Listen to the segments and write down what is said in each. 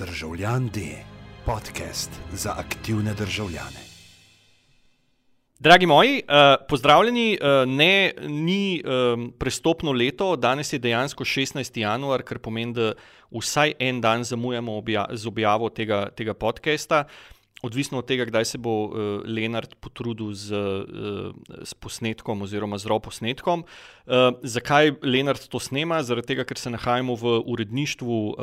Državljan D, podcast za aktivne državljane. Dragi moji, uh, pozdravljeni. Uh, ne, ni um, prestopno leto, danes je dejansko 16. januar, kar pomeni, da vsaj en dan zamujamo obja z objavo tega, tega podcasta. Odvisno od tega, kdaj se bo uh, Leonard potrudil z, uh, s posnetkom oziroma z robo posnetkom. Uh, zakaj Leonard to snema? Zaradi tega, ker se nahajamo v uredništvu uh,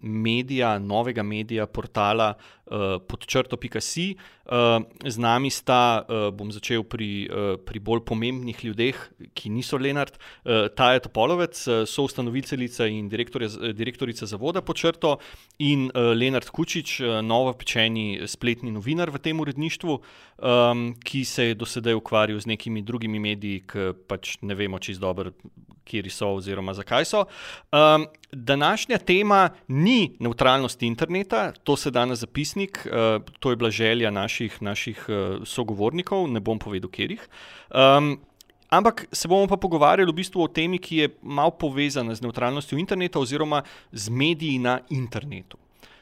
medija, novega medija, portala uh, podčrto.si. Uh, z nami sta, uh, bom začel pri, uh, pri bolj pomembnih ljudeh, ki niso Leonard, uh, Taja Topolovec, uh, soustanoviteljica in direktorica zavoda podčrto, in uh, Leonard Kučič, uh, novo pečeni spletni novinar v tem uredništvu, um, ki se je do sedaj ukvarjal z nekimi drugimi mediji, ki pač ne vemo čisto dobro, kje so oziroma zakaj so. Um, današnja tema ni neutralnost interneta, to se da na zapisnik, uh, to je bila želja naših, naših uh, sogovornikov, ne bom povedal, kjer jih. Um, Ampak se bomo pa pogovarjali v bistvu o temi, ki je malo povezana z neutralnostjo interneta oziroma z mediji na internetu.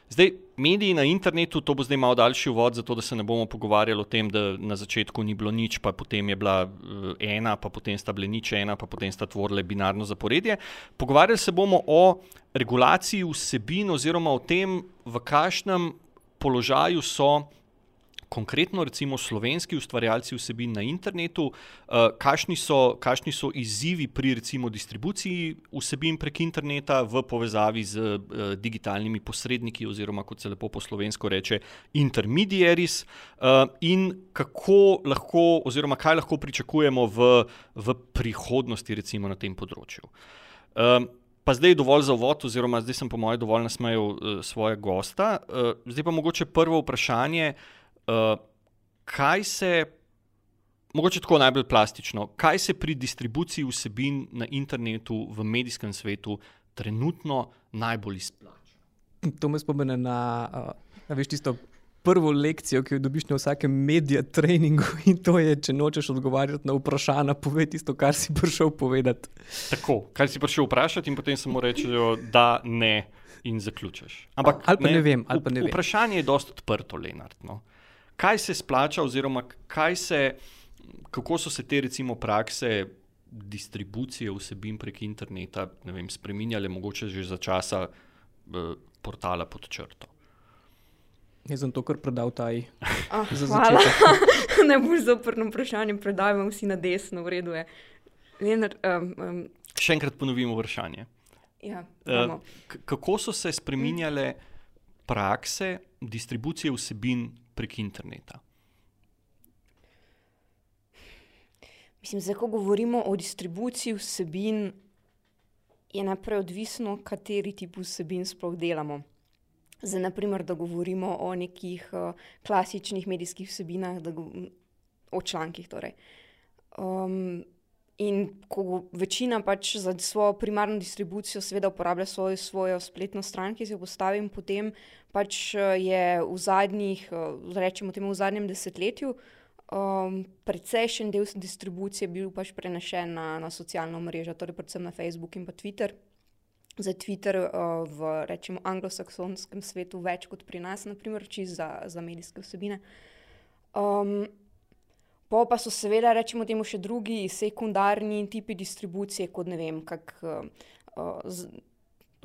Zdaj, mediji na internetu, to bo zdaj malo daljši uvod, zato da se ne bomo pogovarjali o tem, da na začetku ni bilo nič, pa potem je bila eh, ena, pa potem sta bile nič ena, pa potem sta tvorile binarno zaporedje. Pogovarjali se bomo o regulaciji vsebin oziroma o tem, v kakšnem položaju so konkretno recimo slovenski ustvarjalci vsebin na internetu, uh, kakšni, so, kakšni so izzivi pri recimo distribuciji vsebin prek interneta v povezavi z uh, digitalnimi posredniki oziroma kot se lepo po slovensko reče intermediaries uh, in kako lahko oziroma kaj lahko pričakujemo v, v prihodnosti recimo na tem področju. Uh, Pa zdaj je dovolj za uvod, oziroma zdaj sem, po mojem, dovolj nasmejal uh, svoje gosta. Uh, zdaj pa mogoče prvo vprašanje, uh, uh, kaj se, mogoče tako najbolj plastično, kaj se pri distribuciji vsebin na internetu, v medijskem svetu, trenutno najbolj izplača? To me spomne na, uh, na veš, tisto. Prvo lekcijo, ki jo dobiš na vsakem mediju, treningu, in to je, če nočeš odgovarjati na vprašanja, povej tisto, kar si prišel povedati. Tako, kar si prišel vprašati, in potem samo rečejo, da ne, in zaključiš. Ampak, ali pa ne, ne vem, ali pa ne vem. Vprašanje je dosta odprto, Lenart. No? Kaj se splača, oziroma se, kako so se te recimo prakse distribucije vsebin prek interneta vem, spremenjale, mogoče že za časa uh, portala pod črto. Jaz sem to kar predal taj. Oh, hvala. ne boš zoprno vprašanje, predajmo vsi na desno, v redu je. Lenar, um, um. Še enkrat ponovimo vprašanje. Ja, uh, kako so se spremenjale prakse distribucije vsebin prek interneta? Mislim, da ko govorimo o distribuciji vsebin, je najprej odvisno, kateri tip vsebin sploh delamo. Za naprimer, da govorimo o nekih uh, klasičnih medijskih vsebinah, o člankih. Torej. Um, In ko večina pač za svojo primarno distribucijo, seveda, uporablja svojo, svojo spletno stran, ki si jo postavim, potem pač je v zadnjih, rečemo temu, v zadnjem desetletju, um, precejšen del distribucije bil pač prenešen na, na socialno mrežo, torej predvsem na Facebook in pa Twitter. Za Twitter uh, v rečemo anglosaksonskem svetu več kot pri nas, naprimer, čisto za, za medijske vsebine. Um, Po pa so seveda, rečemo temu, še drugi sekundarni tipi distribucije, kot ne vem, kak, uh,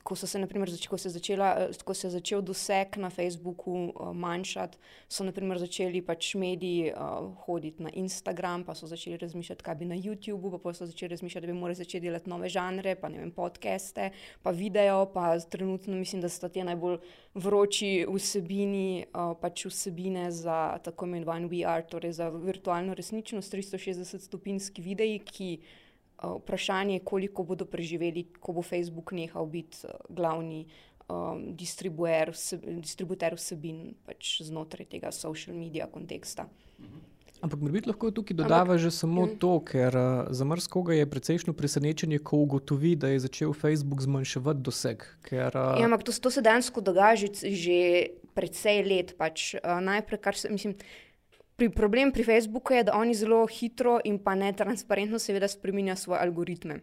ko, se, naprimer, zač, ko, se začela, ko se začel doseg na Facebooku uh, manjšati, so naprimer, začeli pač mediji uh, hoditi na Instagram, pa so začeli razmišljati, kaj bi na YouTubu, pa so začeli razmišljati, da bi morali začeti delati nove žanre, pa ne vem, podcaste, pa video, pa trenutno mislim, da sta te najbolj vroči vsebini, uh, pač vsebine za tako imenovan VR, torej za virtualno resničnost, 360 stopinjski videi, ki vprašanje, koliko bodo preživeli, ko bo Facebook nehal biti uh, glavni um, distributer, vse, distributer vsebin pač znotraj tega social media konteksta. Ampak morda lahko tukaj dodava že samo mm. to, ker uh, za marsikoga je precejšno presenečenje, ko ugotovi, da je začel Facebook zmanjševati doseg. Ker, uh, ja, ampak to, to se dejansko dogaja že, že precej let. Pač, uh, najprej, kar se, mislim, Pri, problem pri Facebooku je, da oni zelo hitro in pa netransparentno, seveda, spremenjajo svoje algoritme.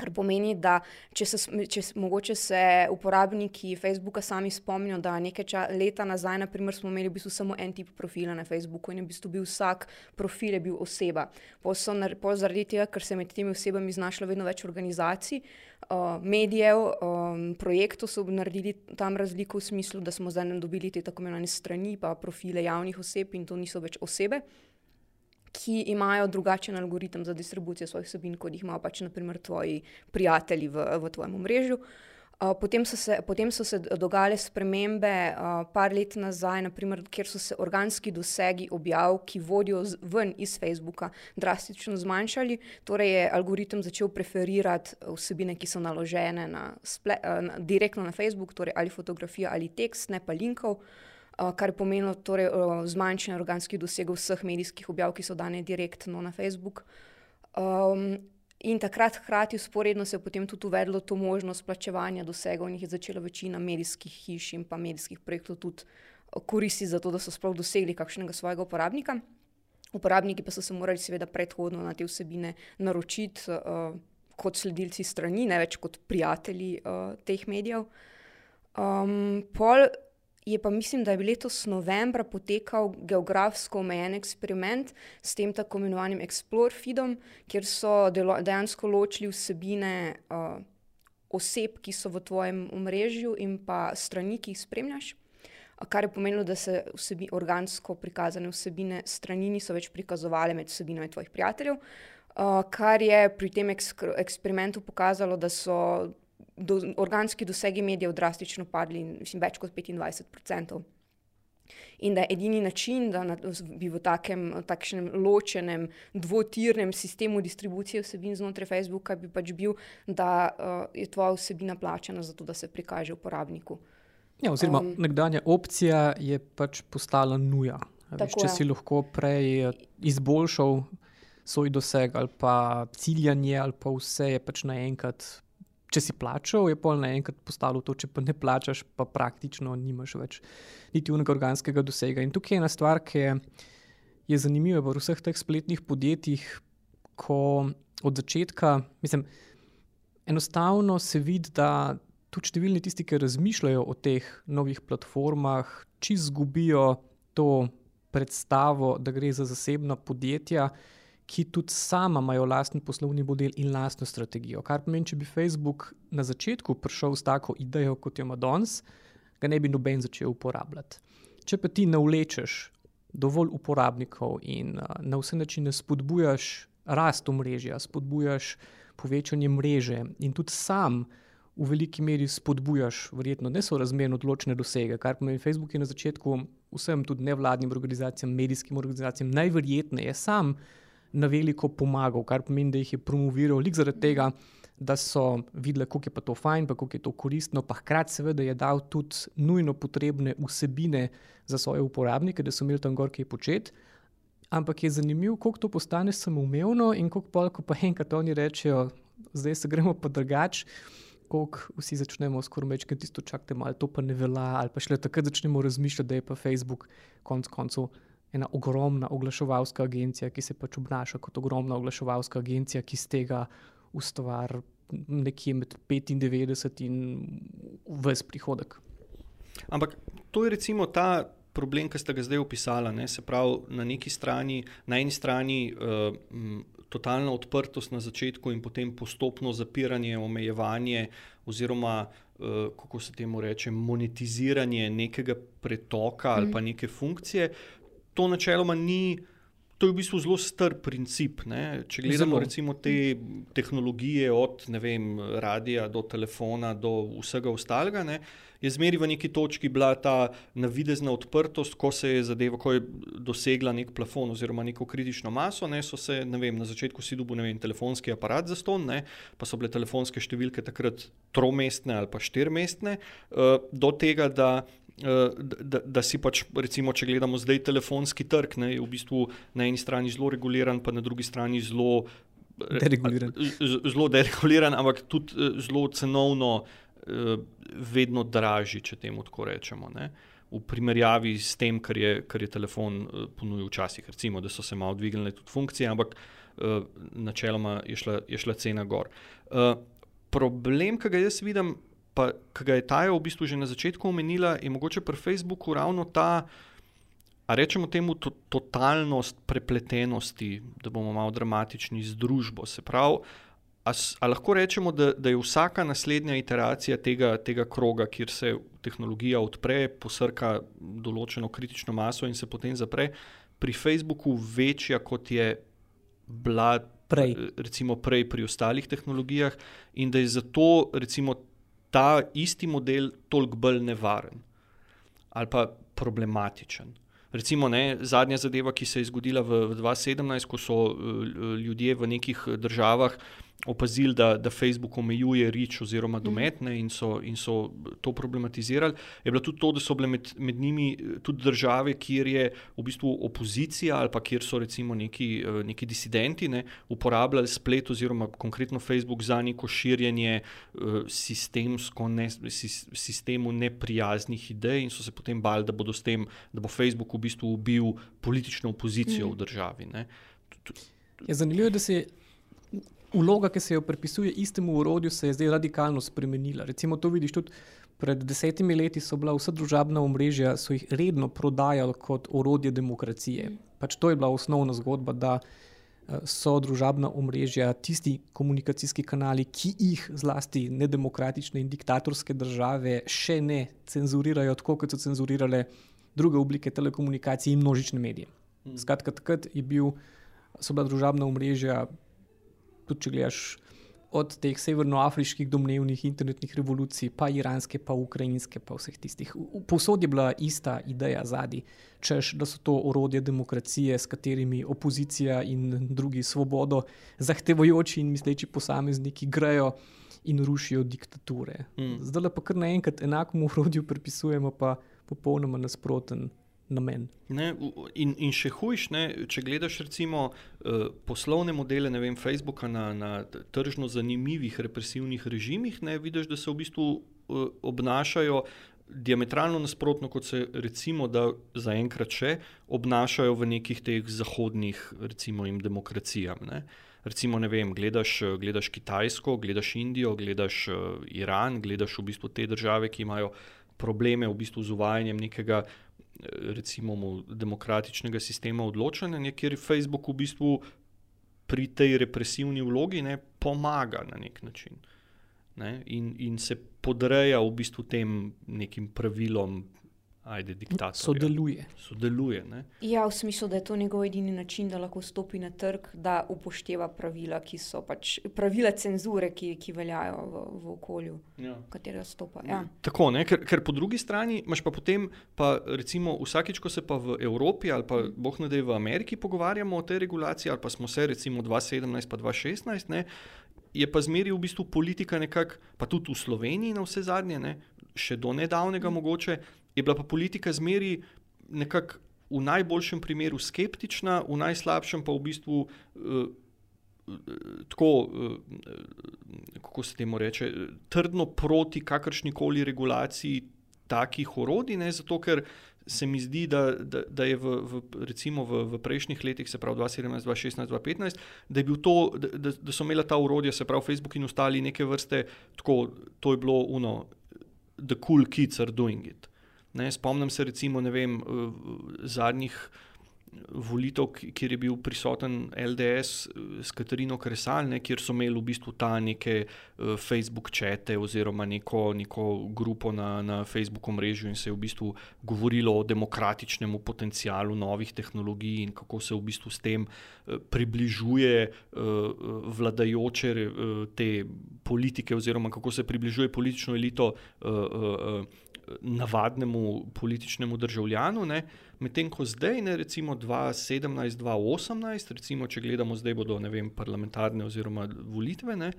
Kar pomeni, da če se, če mogoče se uporabniki Facebooka sami spomnijo, da nekaj ča, leta nazaj, naprimer, smo imeli v bistvu samo en tip profila na Facebooku in je v bistvu bil vsak profil je bil oseba. Po zaradi tega, ker se med temi osebami znašlo vedno več organizacij, medijev, um, projektov, so naredili tam razliko v smislu, da smo zdaj dobili te tako imenovane strani, pa profile javnih oseb in to niso več osebe ki imajo drugačen algoritem za distribucijo svojih vsebin, kot jih imajo pač naprimer tvoji prijatelji v, v tvojem mrežu. Uh, potem, so se, potem so se dogajale spremembe, uh, par let nazaj, naprimer, kjer so se organski dosegi objav, ki vodijo z, ven iz Facebooka, drastično zmanjšali. Torej je algoritem začel preferirati vsebine, ki so naložene na sple, uh, na, direktno na Facebook, torej ali fotografija ali tekst, ne pa linkov. Uh, kar je pomenilo torej, zmanjšanje organskih dosegov vseh medijskih objav, ki so dane direktno na Facebook. Um, in takrat, hkrati, usporedno se je potem tudi uvedlo to možnost plačevanja dosegov, in jih je začela večina medijskih hiš in pa medijskih projektov tudi koristiti za to, da so sploh dosegli kakšnega svojega uporabnika. Uporabniki pa so se morali, seveda, predhodno na te vsebine naročiti uh, kot sledilci strani, ne več kot prijatelji uh, teh medijev. Um, pol je pa mislim, da je letos novembra potekal geografsko omejen eksperiment s tem tako imenovanim Explore Feedom, kjer so delo, dejansko ločili vsebine uh, oseb, ki so v tvojem omrežju in pa strani, ki jih spremljaš. Kar je pomenilo, da se vsebi, organsko prikazane vsebine strani niso več prikazovale med vsebinami tvojih prijateljev, uh, kar je pri tem eksperimentu pokazalo, da so do, organski dosegi medijev drastično padli, mislim, več kot 25%. In da je edini način, da bi v takem, takšnem ločenem, dvotirnem sistemu distribucije vsebin znotraj Facebooka bi pač bil, da uh, je tvoja vsebina plačena za to, da se prikaže uporabniku. Ja, oziroma, um, nekdanja opcija je pač postala nuja. Veš, če je. si lahko prej eh, izboljšal svoj doseg ali pa ciljanje, ali pa vse je pač naenkrat če si plačal, je pol naenkrat postalo to, če pa ne plačaš, pa praktično nimaš več niti unega organskega dosega. In tukaj je ena stvar, ki je zanimiva v vseh teh spletnih podjetjih, ko od začetka, mislim, enostavno se vidi, da tudi številni tisti, ki razmišljajo o teh novih platformah, či izgubijo to predstavo, da gre za zasebna podjetja ki tudi sama imajo lasten poslovni model in lastno strategijo. Kar pomeni, če bi Facebook na začetku prišel s tako idejo, kot jo ima danes, ga ne bi noben začel uporabljati. Če pa ti ne vlečeš dovolj uporabnikov in uh, na vse načine spodbujaš rast omrežja, spodbujaš povečanje mreže in tudi sam. V veliki meri spodbujaš, verjetno, nesorazmerno odločene dosege, kar pomeni, Facebook je na začetku vsem, tudi nevladnim organizacijam, medijskim organizacijam, najverjetneje sam na veliko pomagal, kar pomeni, da jih je promoviral lik zaradi tega, da so videli, kako je to fajn, pa kako je to koristno, pa hkrati seveda je dal tudi nujno potrebne vsebine za svoje uporabnike, da so imeli tam gor kaj početi. Ampak je zanimivo, kako to postane samoumevno in kako pa, ko pa enkrat oni rečejo, zdaj se gremo pa drugače. Vsi začnemo skoraj reči, da tisto čakate, ali to pa ne velja, ali pa šele takrat začnemo razmišljati, da je pa Facebook konec koncev ena ogromna oglaševalska agencija, ki se pač obnaša kot ogromna oglaševalska agencija, ki z tega ustvari nekje med 95 in vse prihodek. Ampak to je recimo ta problem, ki ste ga zdaj opisali. Ne? Se pravi, na neki strani, na eni strani uh, m, totalna odprtost na začetku in potem postopno zapiranje, omejevanje oziroma. Uh, kako se temu reče, monetiziranje nekega pretoka ali pa neke funkcije, to načeloma ni. To je v bistvu zelo star princip. Ne? Če gledamo recimo te tehnologije, od vem, radia do telefona, do vsega ostalega, ne? je zmeri v neki točki bila ta navidezna odprtost, ko se je zadeva, ko je dosegla nek plafon oziroma neko kritično maso. Ne? So se vem, na začetku si dobil vem, telefonski aparat za ston, ne? pa so bile telefonske številke takrat tromestne ali pa štirmestne, uh, do tega, da Eh, da, da si pač, recimo, če gledamo zdaj telefonski trg, ne, je v bistvu na eni strani zelo reguliran, pa na drugi strani zelo dereguliran. Zelo dereguliran, ampak tudi eh, zelo cenovno, eh, vedno dražji, če temu tako rečemo. Ne. V primerjavi s tem, kar je, kar je telefon ponudil včasih, recimo, da so se malo dvignile tudi funkcije, ampak načeloma je šla, je šla cena gor. problem, ki ga jaz vidim, pa ki ga je Taja v bistvu že na začetku omenila, je mogoče pri Facebooku ravno ta. A rečemo temu to, totalnost prepletenosti, da bomo malo dramatični z družbo. Se pravi, a, a lahko rečemo, da, da je vsaka naslednja iteracija tega, tega kroga, kjer se tehnologija odpre, posrka določeno kritično maso in se potem zapre, pri Facebooku večja, kot je bila prej, recimo, prej pri ostalih tehnologijah, in da je zato recimo, ta isti model toliko bolj nevaren ali pa problematičen. Recimo, ne, zadnja zadeva, ki se je zgodila v, v 2017, ko so uh, ljudje v nekih državah opazili, da, da Facebook omejuje rič oziroma mhm. dometne in so, in so to problematizirali, je bilo tudi to, da so bile med, med njimi tudi države, kjer je v bistvu opozicija ali pa kjer so recimo neki, eh, neki disidenti ne, uporabljali splet oziroma konkretno Facebook za neko širjenje uh, sistemsko, ne, sistemu neprijaznih idej in so se potem bali, da, tem, da bo Facebook v bistvu ubil politično opozicijo mm. v državi. Ne. Je zanimivo, da se vloga, ki se jo pripisuje istemu urodju, se je zdaj radikalno spremenila. Recimo, to vidiš tudi pred desetimi leti, so bila vsa družabna omrežja, so jih redno prodajali kot orodje demokracije. Pač to je bila osnovna zgodba, da eh, so družabna omrežja tisti komunikacijski kanali, ki jih zlasti nedemokratične in diktatorske države še ne cenzurirajo, tako kot so cenzurirale druge oblike telekomunikacij in množične medije. Hmm. Skratka, takrat je bil, so bila družabna omrežja tudi če gledaš od teh severnoafriških domnevnih internetnih revolucij, pa iranske, pa ukrajinske, pa vseh tistih. Povsod je bila ista ideja zadnji, češ, da so to orodje demokracije, s katerimi opozicija in drugi svobodo zahtevajoči in misleči posamezniki grejo in rušijo diktature. Mm. Zdaj pa kar naenkrat enakemu orodju pripisujemo pa popolnoma nasproten namen. Ne, in, in še hujš, ne, če gledaš recimo uh, poslovne modele vem, Facebooka na, na tržno zanimivih represivnih režimih, ne, vidiš, da se v bistvu uh, obnašajo diametralno nasprotno, kot se recimo da zaenkrat še obnašajo v nekih teh zahodnih recimo, demokracijah. Recimo, ne vem, gledaš, gledaš Kitajsko, gledaš Indijo, gledaš uh, Iran, gledaš v bistvu te države, ki imajo probleme v bistvu z uvajanjem nekega recimo, demokratičnega sistema odločanja, kjer Facebook v bistvu pri tej represivni vlogi ne, pomaga na nek način ne, in, in se podreja v bistvu tem nekim pravilom ajde, diktator. Sodeluje. Sodeluje ja, v smislu, da je to njegov edini način, da lahko stopi na trg, da upošteva pravila, ki so pač pravila cenzure, ki, ki veljajo v, v okolju, ja. v katerem stopa. Ja. Tako, ker, ker po drugi strani imaš pa potem, pa recimo vsakič, ko se pa v Evropi ali pa boh ne da je v Ameriki pogovarjamo o tej regulaciji, ali pa smo se recimo 2017 pa 2016. Ne, Je pa zmeri v bistvu politika, nekako, pa tudi v Sloveniji, na vse zadnje, ne, še do nedavnega, mogoče, je bila pa politika zmeri nekako v najboljšem primeru skeptična, v najslabšem pa v bistvu uh, tako, uh, kako se temu reče, trdno proti kakršni koli regulaciji takih orodij, ne, zato ker se mi zdi, da, da, da je v, v, recimo v, v prejšnjih letih, se pravi 2017, 2016, 2015, da, to, da, da so imela ta urodja, se pravi Facebook in ostali neke vrste, tako, to je bilo uno, the cool kids are doing it. Ne, spomnim se, recimo, vem, zadnjih volitev, kjer je bil prisoten LDS s Katarino Kresal, ne, kjer so imeli v bistvu ta neke uh, Facebook čete oziroma neko, neko grupo na, na Facebooku mrežu in se je v bistvu govorilo o demokratičnem potencialu novih tehnologij in kako se v bistvu s tem uh, približuje uh, vladajoče uh, te politike oziroma kako se približuje politično elito. Uh, uh, navadnemu političnemu državljanu, medtem ko zdaj, ne, recimo 2017, 2018, recimo, če gledamo zdaj, bodo vem, parlamentarne oziroma volitve, ne,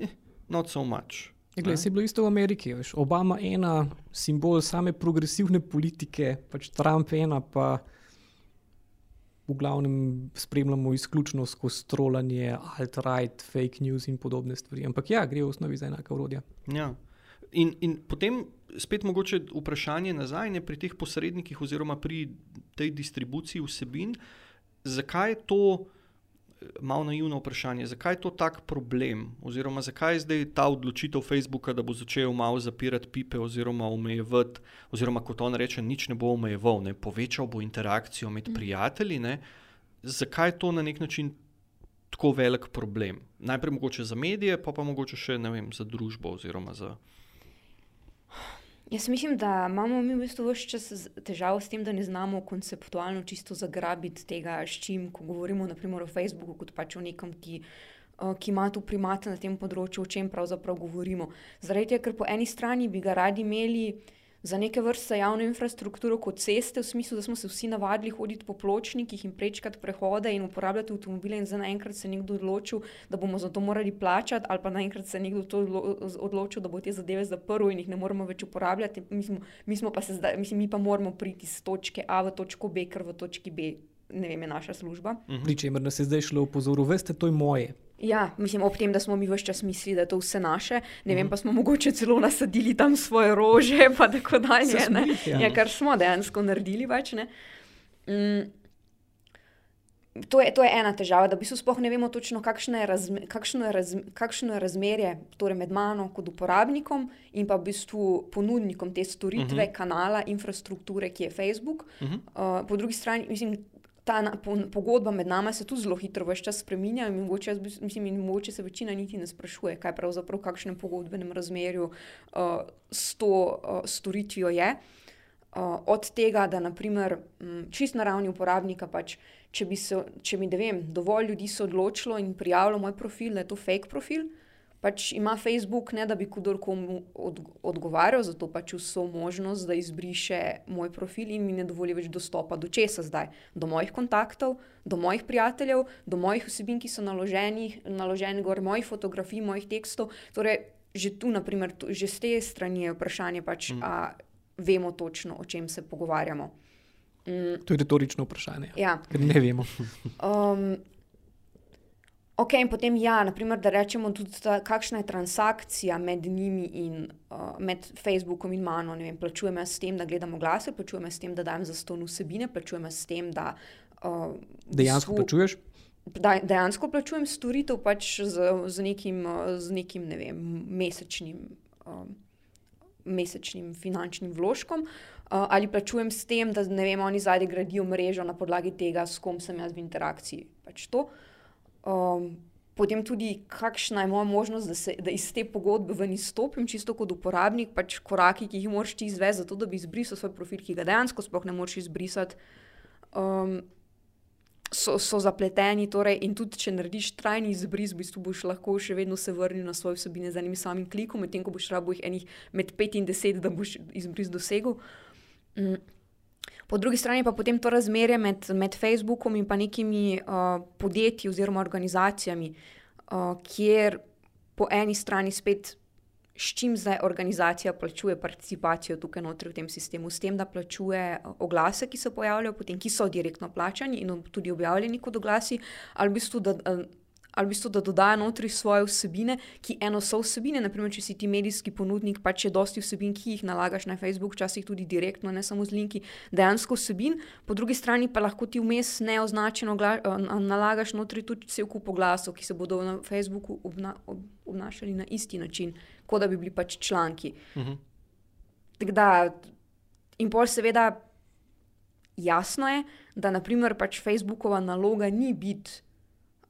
eh, not so much. Glede, si bil isto v Ameriki, veš, Obama ena, simbol same progresivne politike, pač Trump ena, pa v glavnem spremljamo izključno skozi trolanje, alt-right, fake news in podobne stvari. Ampak ja, gre v osnovi za enaka urodja. Ja. In, in potem spet mogoče vprašanje nazaj ne, pri teh posrednikih oziroma pri tej distribuciji vsebin, zakaj je to malo naivno vprašanje, zakaj je to tak problem, oziroma zakaj je zdaj ta odločitev Facebooka, da bo začel malo zapirati pipe, oziroma omejevati, oziroma kot on reče, nič ne bo omejeval, ne? povečal bo interakcijo med mm. prijatelji. Ne? Zakaj je to na nek način tako velik problem? Najprej mogoče za medije, pa pa mogoče še vem, za družbo oziroma za. Jaz mislim, da imamo mi v bistvu vse čas težavo s tem, da ne znamo konceptualno čisto zagrabiti tega, s čim, ko govorimo naprimer, o Facebooku, kot pač o nekom, ki, uh, ki ima tu primate na tem področju, o čem pravzaprav govorimo. Zaradi tega, ker po eni strani bi ga radi imeli za neke vrste javno infrastrukturo kot ceste, v smislu, da smo se vsi navadili hoditi po pločnikih in prečkati prehode in uporabljati avtomobile, in za naenkrat se nekdo odločil, da bomo za to morali plačati, ali pa naenkrat se nekdo odločil, da bo te zadeve zaprl in jih ne moremo več uporabljati. Mi smo, mi smo pa se zdaj, mislim, mi pa moramo priti iz točke A v točko B, ker v točki B. Ne vem, je naša služba. Pri čemer nas je zdaj šlo v pozoru, veste, to je moje. Ja, mislim, ob tem, da smo mi vse čas mislili, da je to vse naše, ne vem, mm. pa smo mogoče celo nasadili tam svoje rože, pa tako dalje. Ja. ja, kar smo dejansko naredili. Pač, mm, to, je, to je ena težava, da v bistvu sploh ne vemo točno, kakšno je, razme, kakšno je, razme, kakšno je razmerje torej med mano kot uporabnikom in pa v bistvu ponudnikom te storitve, uh mhm. -huh. kanala, infrastrukture, ki je Facebook. Uh -huh. uh, po drugi strani, mislim ta na, po, pogodba med nami se tudi zelo hitro več čas spremenja. In mogoče, mislim, in mogoče se večina niti ne sprašuje, kaj pravzaprav v kakšnem pogodbenem razmerju uh, s to uh, storitvijo je. Uh, od tega, da naprimer, um, čist na ravni uporabnika, pač, če bi se, če mi, da vem, dovolj ljudi se odločilo in prijavilo moj profil, da je to fake profil, uh, pač ima Facebook, ne da bi kdorkoli od, odgovarjal, zato pač vso možnost, da izbriše moj profil in mi ne dovoli več dostopa do česa zdaj, do mojih kontaktov, do mojih prijateljev, do mojih vsebin, ki so naloženi, naloženi gor, mojih fotografij, mojih tekstov. Torej, že tu, naprimer, tu, že z te strani je vprašanje, pač, mm. a vemo točno, o čem se pogovarjamo. Mm. To je retorično vprašanje. Ja. Ker ne vemo. um, Ok, in potem ja, naprimer, da rečemo tudi, ta, kakšna je transakcija med njimi in uh, med Facebookom in mano. Vem, plačujem jaz s tem, da gledam oglase, plačujem jaz s tem, da dajem za ston vsebine, plačujem jaz s tem, da. Uh, dejansko svu, plačuješ? Da, dejansko plačujem storitev pač z, z, nekim, z nekim ne vem, mesečnim, uh, mesečnim finančnim vložkom. Uh, ali plačujem s tem, da ne vem, oni zadaj gradijo mrežo na podlagi tega, s kom sem jaz v interakciji. Pač to. Uh, Um, potem tudi, kakšna je moja možnost, da, se, da iz te pogodbe ven izstopim, čisto kot uporabnik, pač koraki, ki jih moraš ti izvesti, zato da bi izbrisal svoj profil, ki ga dejansko sploh ne moreš izbrisati. Um, So, so zapleteni, torej, in tudi če narediš trajni izbris, v bistvu boš lahko še vedno se vrnil na svoje vsebine z enim samim klikom, medtem ko boš rabo jih enih med 5 in 10, da boš izbris dosegel. Mm. Po drugi strani pa potem to razmerje med, med Facebookom in pa nekimi uh, podjetji oziroma organizacijami, uh, kjer po eni strani spet. S čim zdaj organizacija plačuje participacijo tukaj notri v tem sistemu? S tem, da plačuje uh, oglase, ki se pojavljajo, potem, ki so direktno plačani in tudi objavljeni kot oglasi, ali v bistvu, da, ali v bistvu, da dodajo notri svoje vsebine, ki eno so vsebine. Naprimer, če si ti medijski ponudnik, pa če dosti vsebin, ki jih nalagaš na Facebook, včasih tudi direktno, ne samo z linki, dejansko vsebin, po drugi strani pa lahko ti vmes neoznačeno nalagaš notri tudi cel kup glasov, ki se bodo na Facebooku obna ob obnašali na isti način, kot da bi bili pač članki. Uh mhm. -huh. da, in pol seveda. Jasno je, da naprimer pač Facebookova naloga ni biti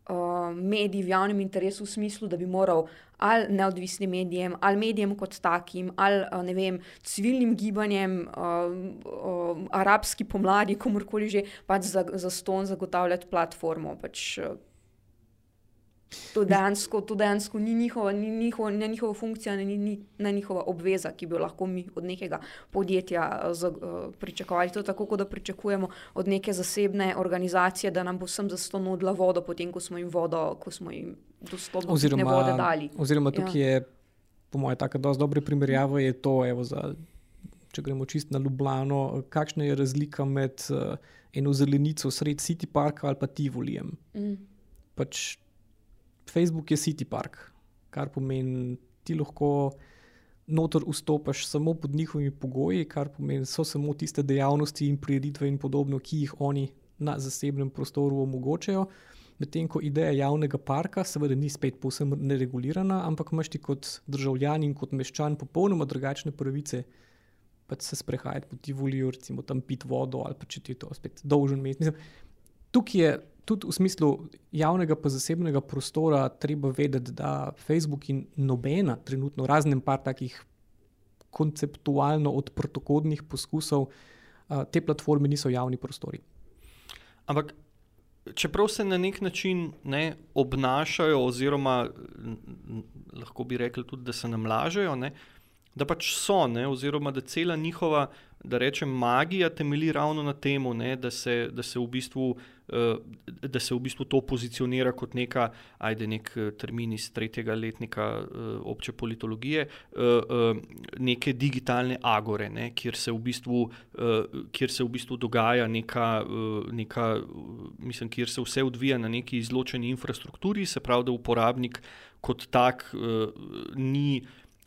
uh, medij v javnem interesu, v smislu, da bi moral ali neodvisnim medijem, ali medijem kot takim, ali uh, ne vem, civilnim gibanjem, uh, uh, arabski pomladi, komorkoli že, pač za, za ston zagotavljati platformo. Pač, uh, To dejansko, to dejansko ni, njihova, ni njihova, ne njihova funkcija, ne, ni, ne njihova obveza, ki bi jo lahko mi od nekega podjetja uh, z, uh, pričakovali. To je tako, kot da pričakujemo od neke zasebne organizacije, da nam bo vsem za sto nudila vodo, potem ko smo jim vodo, ko smo jim dostop do oziroma, vode dali. Oziroma, tukaj ja. je, po mojem, tako dosti dobre primerjave, je to, evo, za, če gremo čist na Ljubljano, kakšna je razlika med uh, eno zelenico sred City Parka ali pa Tivolijem. Mm. Pač, Facebook je City Park, kar pomeni, ti lahko noter vstopiš samo pod njihovimi pogoji, kar pomeni, so samo tiste dejavnosti in prireditve in podobno, ki jih oni na zasebnem prostoru omogočajo. Medtem ko ideja javnega parka, seveda, ni spet posebno neregulirana, ampak imaš ti kot državljan in kot meščan popolnoma drugačne pravice. Pa se sprehajati po Tivoliu, recimo tam pit vodo, ali pa če ti je to spet dolžen imeti. Tukaj je tudi v smislu javnega in zasebnega prostora treba vedeti, da Facebook in nobena, trenutno razen par takih konceptualno odprtokodnih poskusov, te platforme niso javni prostori. Ampak, čeprav se na nek način ne, obnašajo, oziroma lahko bi rekli tudi, da se nam lažejo, ne, da pač so, ne, oziroma da cela njihova da rečem, magija temelji ravno na tem, da, da, uh, da se v bistvu to pozicionira kot neka, ajde, nek eh, termin iz tretjega letnika uh, obče politologije, uh, uh, neke digitalne agore, ne, kjer, se bistvu, uh, kjer se v bistvu dogaja neka, uh, neka mislim, kjer se vse odvija na neki izločeni infrastrukturi, se pravi, da uporabnik kot tak uh, ni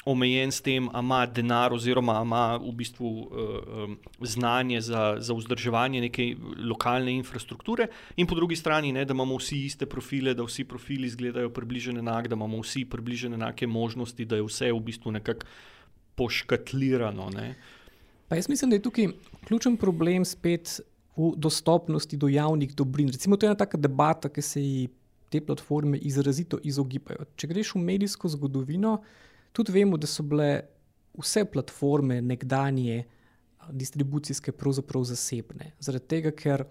omejen s tem, ali ima denar, oziroma ima v bistvu uh, znanje za, za vzdrževanje neke lokalne infrastrukture, in po drugi strani, ne, da imamo vsi iste profile, da vsi profili izgledajo približno enako, da imamo vsi približno enake možnosti, da je vse v bistvu nekako poškatlirano. Ne. Pa jaz mislim, da je tukaj ključen problem spet v dostopnosti do javnih dobrin. Recimo, to je ena taka debata, ki se ji te platforme izrazito izogibajo. Če greš v medijsko zgodovino, Tudi vemo, da so bile vse platforme nekdanje distribucijske pravzaprav zasebne. Zaradi tega, ker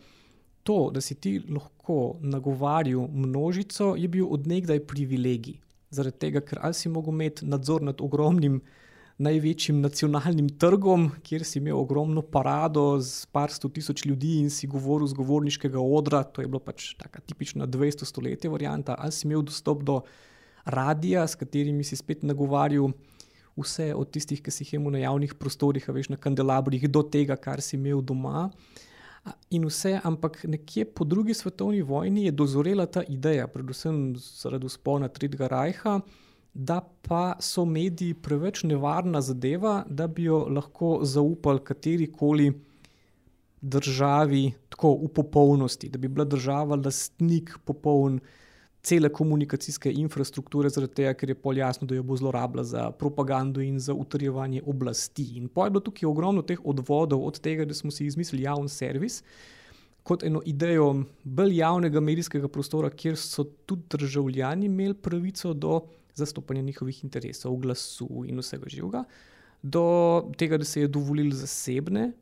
to, da si ti lahko nagovarjal množico, je bil odnegdaj privilegij. Zaradi tega, ker ali si mogel imeti nadzor nad ogromnim, največjim nacionalnim trgom, kjer si imel ogromno parado z par sto tisoč ljudi in si govoril z govorniškega odra, to je bilo pač tako tipična 200 stoletja varianta, ali si imel dostop do radija, s katerimi si spet nagovarjal vse od tistih, ki si jih imel na javnih prostorih, veš na kandelabrih, do tega, kar si imel doma. In vse, ampak nekje po drugi svetovni vojni je dozorela ta ideja, predvsem zaradi spona Tretjega rajha, da pa so mediji preveč nevarna zadeva, da bi jo lahko zaupali katerikoli državi, tako v popolnosti, da bi bila država lastnik popoln cele komunikacijske infrastrukture, zaradi tega, ker je pol jasno, da jo bo zlorabila za propagando in za utrjevanje oblasti. In pa je bilo tukaj ogromno teh odvodov od tega, da smo si izmislili javni servis. Kot eno idejo bolj javnega medijskega prostora, kjer so tudi državljani imeli pravico do zastopanja njihovih interesov, glasu in vsega živega, do tega, da se je dovolili zasebne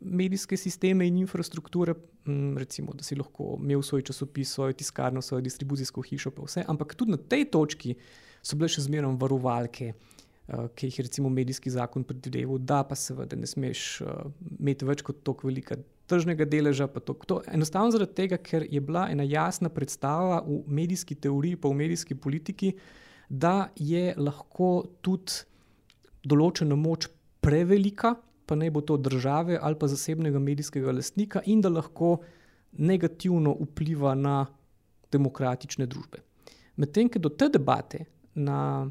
medijske sisteme in infrastrukture, mm, recimo, da si lahko imel svoj časopis, svojo tiskarno, svojo distribucijsko hišo, pa vse. Ampak tudi na tej točki so bile še zmeraj varovalke, uh, ki jih recimo medijski zakon predvideval, da pa seveda ne smeš uh, imeti več kot toliko velika. Tržnega deleža, to, to enostavno zaradi tega, ker je bila ena jasna predstava v medijski teoriji, pa v medijski politiki, da je lahko tudi določena moč prevelika, pa naj bo to države ali pa zasebnega medijskega lastnika, in da lahko negativno vpliva na demokratične družbe. Medtem, ker do te debate na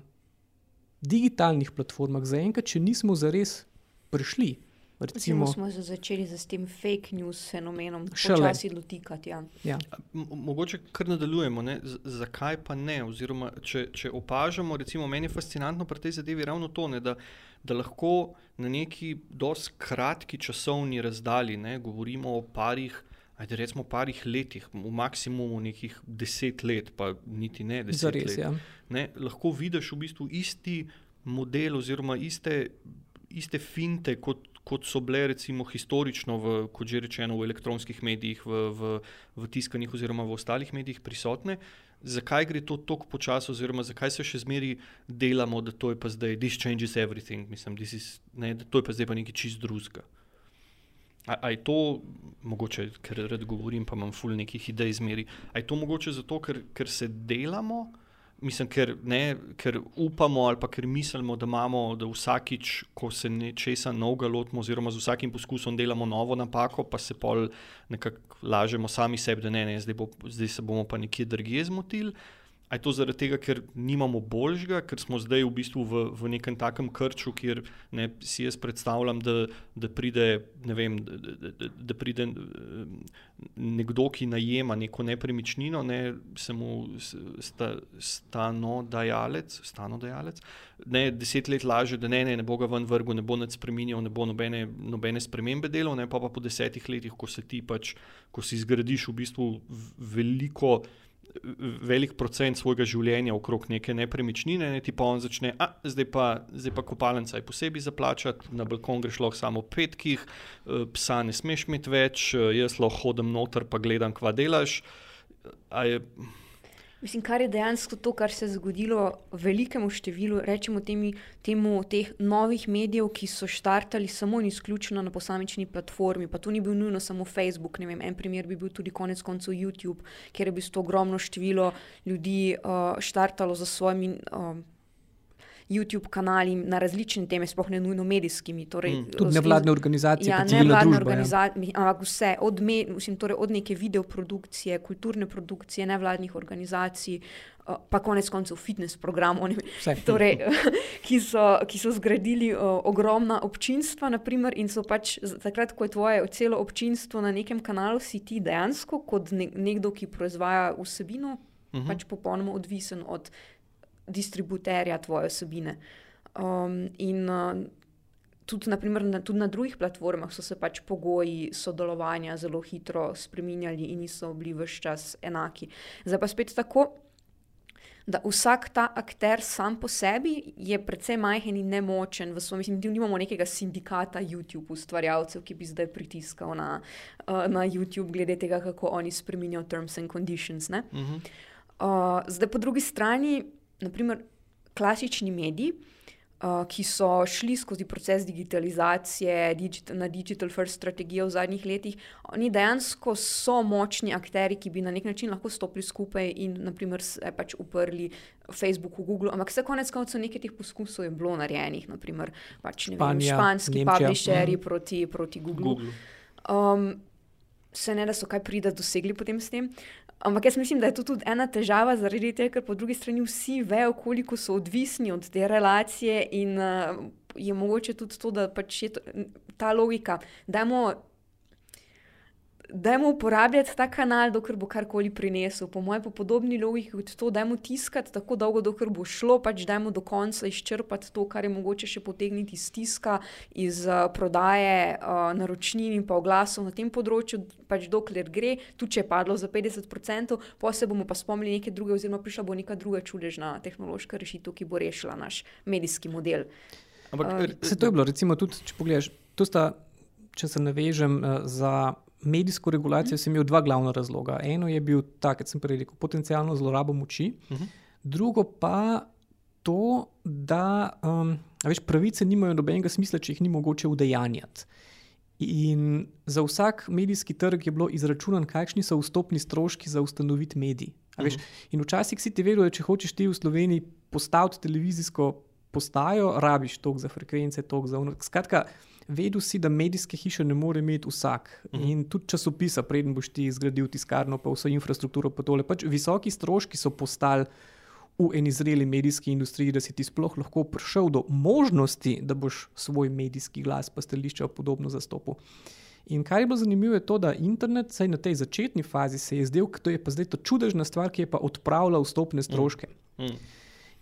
digitalnih platformah zaenkrat, če nismo zares prišli. Recimo, smo se začeli z tem fake news fenomenom, še časi dotikati. Ja. Ja. Mogoče kar nadaljujemo, ne? zakaj pa ne? Oziroma, če, če opažamo, recimo, meni je fascinantno pri tej zadevi ravno to, ne, da, da lahko na neki dosti kratki časovni razdalji, ne, govorimo o parih. Ajde, recimo, parih letih, v maksimumu nekih deset let, pa niti ne deset Zares, let. Ja. Ne, lahko vidiš v bistvu isti model, oziroma iste, iste finte, kot, kot so bile recimo historično, v, kot že rečeno, v elektronskih medijih, v, v, v tiskanih oziroma v ostalih medijih prisotne. Zakaj gre to tako počasi, oziroma zakaj se še zmeraj delamo, da to je pa zdaj, this changes everything, mislim, is, ne, da to je pa zdaj pa nekaj čist drugega. A je to mogoče, ker rad govorim, pa imam ful nekih idej zmeri, a je to mogoče zato, ker, ker se delamo? Mislim, ker, ne, ker upamo ali ker mislimo, da imamo, da vsakič, ko se nečesa novega lotimo, oziroma z vsakim poskusom delamo novo napako, pa se pol nekako lažemo sami sebi, da ne, ne zdaj, bo, zdaj se bomo pa nekje drugje zmotili. A je to zaradi tega, ker nimamo boljšega, ker smo zdaj v bistvu v, v nekem takem krču, kjer ne, si jaz predstavljam, da, da pride, ne vem, da, da, da pride nekdo, ki najema neko nepremičnino, ne samo sta, stanodajalec, stanodajalec, ne deset let laže, da ne, ne, ne bo ga ven vrgu, ne bo nič spremenil, ne bo nobene, nobene spremembe delov, ne pa, pa po desetih letih, ko se ti pač, ko si zgradiš v bistvu veliko velik procent svojega življenja okrog neke nepremičnine, ne ti pa on začne, a zdaj pa, zdaj pa kopalnica je posebej zaplačati, na balkon greš lahko samo v petkih, eh, psa ne smeš imeti več, eh, jaz lahko hodim noter pa gledam, kva delaš. Je, Mislim, kar je dejansko to, kar se je zgodilo velikemu številu, rečemo temi, temu, teh novih medijev, ki so štartali samo in izključno na posamični platformi. Pa to ni bil nujno samo Facebook, vem, en primer bi bil tudi konec koncev YouTube, kjer je bilo ogromno število ljudi uh, štartalo za svojimi. Uh, YouTube kanali na različne teme, sploh ne nujno medijskimi. Torej, mm, tudi nevladne organizacije. Ja, nevladne ja. organizacije, ampak vse, od, me, mislim, torej od neke videoprodukcije, kulturne produkcije, nevladnih organizacij. Pa konec koncev fitness programov, torej, ki, ki so zgradili uh, ogromna občinstva. Naprimer, in so pač takrat, ko je tvoje celo občinstvo na nekem kanalu, si ti dejansko kot ne, nekdo, ki proizvaja vsebino, uh mhm. -huh. pač popolnoma odvisen od distributerja tvoje osebine. Um, in uh, tudi, naprimer, na, tudi na drugih platformah so se pač pogoji sodelovanja zelo hitro spremenjali in niso bili vse čas enaki. Zdaj pa spet tako. Da vsak ta akter sam po sebi je precej majhen in nemočen. Mislim, da nimamo nekega sindikata YouTube ustvarjalcev, ki bi zdaj pritiskal na, uh, na YouTube, glede tega, kako oni spremenjajo terms and conditions. Uh -huh. uh, zdaj, po drugi strani, naprimer, klasični mediji, uh, ki so šli skozi proces digitalizacije, digit na digital first strategijo v zadnjih letih, oni dejansko so močni akteri, ki bi na nek način lahko stopili skupaj in naprimer, se pač uprli. Facebooku, Google, ampak vse konec koncev nekaj teh poskusov je bilo narejenih, naprimer pač, vem, španski publisherji mm. proti, proti Google. Google. Um, se ne da so kaj prida dosegli potem s tem. Ampak jaz mislim, da je to tudi ena težava, zaradi tega, ker po drugi strani vsi vejo, koliko so odvisni od te relacije, in uh, je mogoče tudi to, da pač je to, ta logika. Dajmo Dajmo uporabljati ta kanal, dokler bo karkoli prinesel. Po mojem, po podobni logiki kot to, dajmo tiskati tako dolgo, dokler bo šlo, pač dajmo do konca izčrpati to, kar je mogoče še potegniti iz tiska, iz uh, prodaje uh, naročnin in pa oglasov na tem področju, pač dokler gre, tudi če je padlo za 50%, pa se bomo pa spomnili neke druge, oziroma prišla bo neka druga čudežna tehnološka rešitev, ki bo rešila naš medijski model. Ampak uh, se to je bilo, recimo, tudi če pogledaš, to sta, če se navežem uh, za medijsko regulacijo sem imel dva glavna razloga. Eno je bil ta, kot sem prej rekel, potencijalno zlorabo moči, uh -huh. drugo pa to, da um, veš, pravice nimajo nobenega smisla, če jih ni mogoče udejanjati. In za vsak medijski trg je bilo izračunano, kakšni so vstopni stroški za ustanoviti medij. Uh -huh. In včasih si ti vedel, da če hočeš ti v Sloveniji postaviti televizijsko postajo, rabiš tok za frekvence, tok za unik. Skratka, vedel si, da medijske hiše ne more imeti vsak. Mhm. -huh. In tudi časopisa, preden boš ti zgradil tiskarno, pa vso infrastrukturo, pa tole. Pač visoki stroški so postali v eni zreli medijski industriji, da si ti sploh lahko prišel do možnosti, da boš svoj medijski glas, pa stališče podobno zastopil. In kar je bilo zanimivo, je to, da internet, vsaj na tej začetni fazi, se je zdel, da je pa zdaj to čudežna stvar, ki je pa odpravila vstopne stroške. Mm. Mm.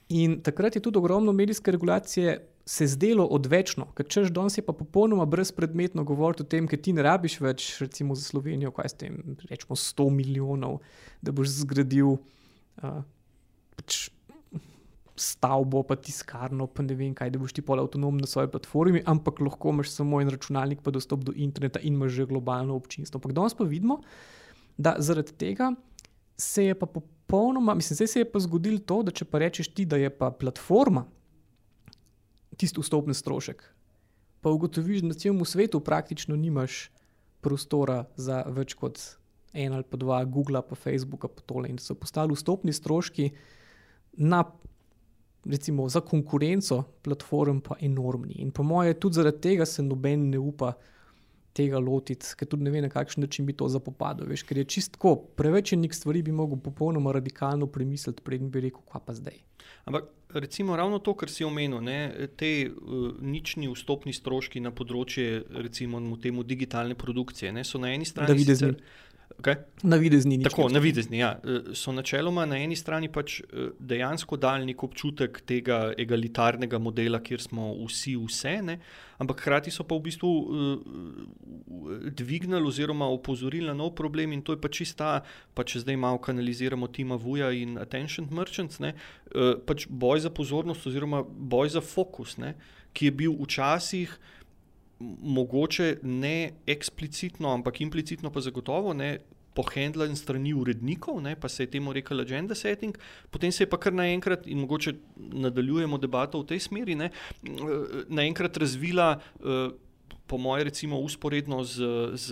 In takrat je tudi ogromno medijske regulacije se zdelo odvečno, ker češ danes je pa popolnoma brezpredmetno govoriti o tem, ker ti ne rabiš več, recimo za Slovenijo, kaj s tem, rečemo 100 milijonov, da boš zgradil uh, pač stavbo, pa tiskarno, pa ne vem kaj, da boš ti pol avtonomen na svoji platformi, ampak lahko imaš samo en računalnik, pa dostop do interneta in imaš že globalno občinstvo. Ampak danes pa vidimo, da zaradi tega se je pa popolnoma, mislim, zdaj se je pa zgodilo to, da če pa rečeš ti, da je pa platforma tisti vstopni strošek. Pa ugotoviš, da na celem svetu praktično nimaš prostora za več kot en ali pa dva, Google, pa Facebook, pa tole. In so postali vstopni stroški na, recimo, za konkurenco platform pa enormni. In po mojem, tudi zaradi tega se noben ne upa tega lotiti, ker tudi ne ve, na kakšen način bi to zapopadlo. Veš, ker je čistko, preveč enih stvari bi mogel popolnoma radikalno premisliti, preden bi rekel, kaj pa zdaj. Ampak recimo ravno to, kar si omenil, ne, te uh, nični vstopni stroški na področje recimo temu digitalne produkcije, ne, so na eni strani. Sicer, Okay. Navidezni. Tako, navidezni. Ja. E, so načeloma na eni strani pač e, dejansko dali nek občutek tega egalitarnega modela, kjer smo vsi vse, ne? ampak hkrati so pa v bistvu uh, dvignili oziroma opozorili na nov problem in to je pač čista, pa če zdaj malo kanaliziramo Tima Vuja in Attention Merchants, uh, pač boj za pozornost oziroma boj za fokus, ne? ki je bil včasih mogoče ne eksplicitno, ampak implicitno pa zagotovo ne. Pohendlan strani urednikov, ne, pa se je temu rekel agenda setting, potem se je pa kar naenkrat, in mogoče nadaljujemo debato v tej smeri, ne, naenkrat razvila, po moje, recimo, usporedno z, z,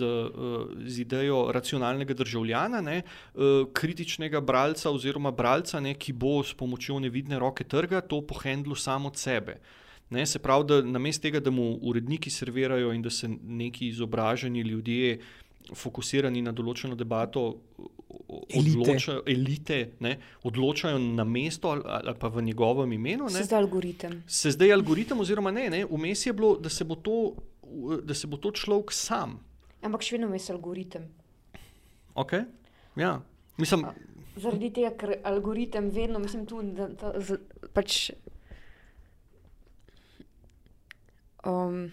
z idejo racionalnega državljana, ne, kritičnega bralca oziroma bralca, ne, ki bo s pomočjo nevidne roke trga to pohendlo samo od sebe. Ne, se pravi, da namesto tega, da mu uredniki servirajo in da se neki izobraženi ljudje, fokusirani na določeno debato, odločajo, elite, ne, odločajo na mesto ali, ali pa v njegovem imenu. Se zdaj algoritem. Se zdaj algoritem, oziroma ne, ne vmes je bilo, da se bo to, da se bo to človek sam. Ampak še vedno je algoritem. Ok, ja. Mislim, Zaradi tega, ker algoritem vedno, mislim, tudi, da, da, da pač um,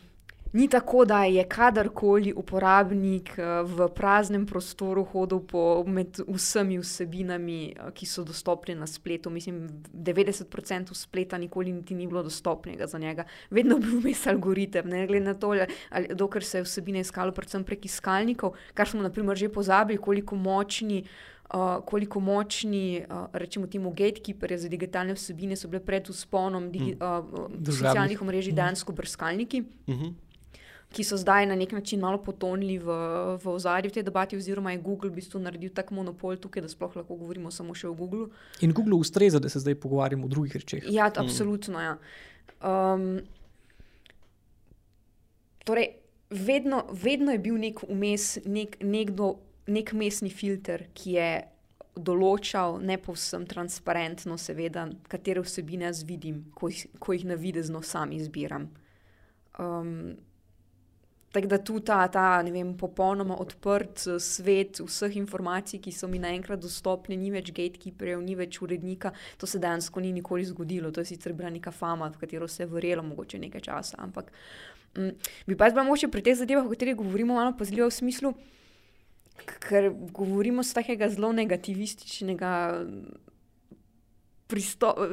ni tako, da je kadarkoli uporabnik uh, v praznem prostoru hodil po, med vsemi vsebinami, uh, ki so dostopne na spletu. Mislim, 90% spleta nikoli ni bilo dostopnega za njega. Vedno bil vmes algoritem, ne glede na to, ali, dokler se je vsebine iskalo, predvsem prek iskalnikov, kar smo naprimer že pozabili, koliko močni. Uh, koliko močni, uh, rečemo, temu gatekeeperju za digitalne vsebine so bile pred usponom digi, uh, socialnih omrežij, mm. dejansko brskalniki, mm -hmm. ki so zdaj na nek način malo potonili v, v ozadju te debate, oziroma je Google v bistvu naredil tak monopol tukaj, da sploh lahko govorimo samo še o Google. In Google ustreza, da se zdaj pogovarjamo o drugih rečeh. Ja, mm. absolutno. Ja. Um, torej, vedno, vedno je bil nek vmes, nek, nekdo nek mestni filter, ki je določal ne povsem transparentno, seveda, katere vsebine jaz vidim, ko ko jih na videzno sam izbiram. Um, Tako da tu ta, ta vem, popolnoma odprt svet vseh informacij, ki so mi naenkrat dostopne, ni več gatekeeperjev, ni več urednika, to se dejansko ni nikoli zgodilo. To je sicer bila neka fama, v katero se je verjelo, mogoče nekaj časa. Ampak um, bi pa jaz bila moče pri teh zadevah, o katerih govorimo, malo pazljivo v smislu ker govorimo z takega zelo negativističnega pristopa.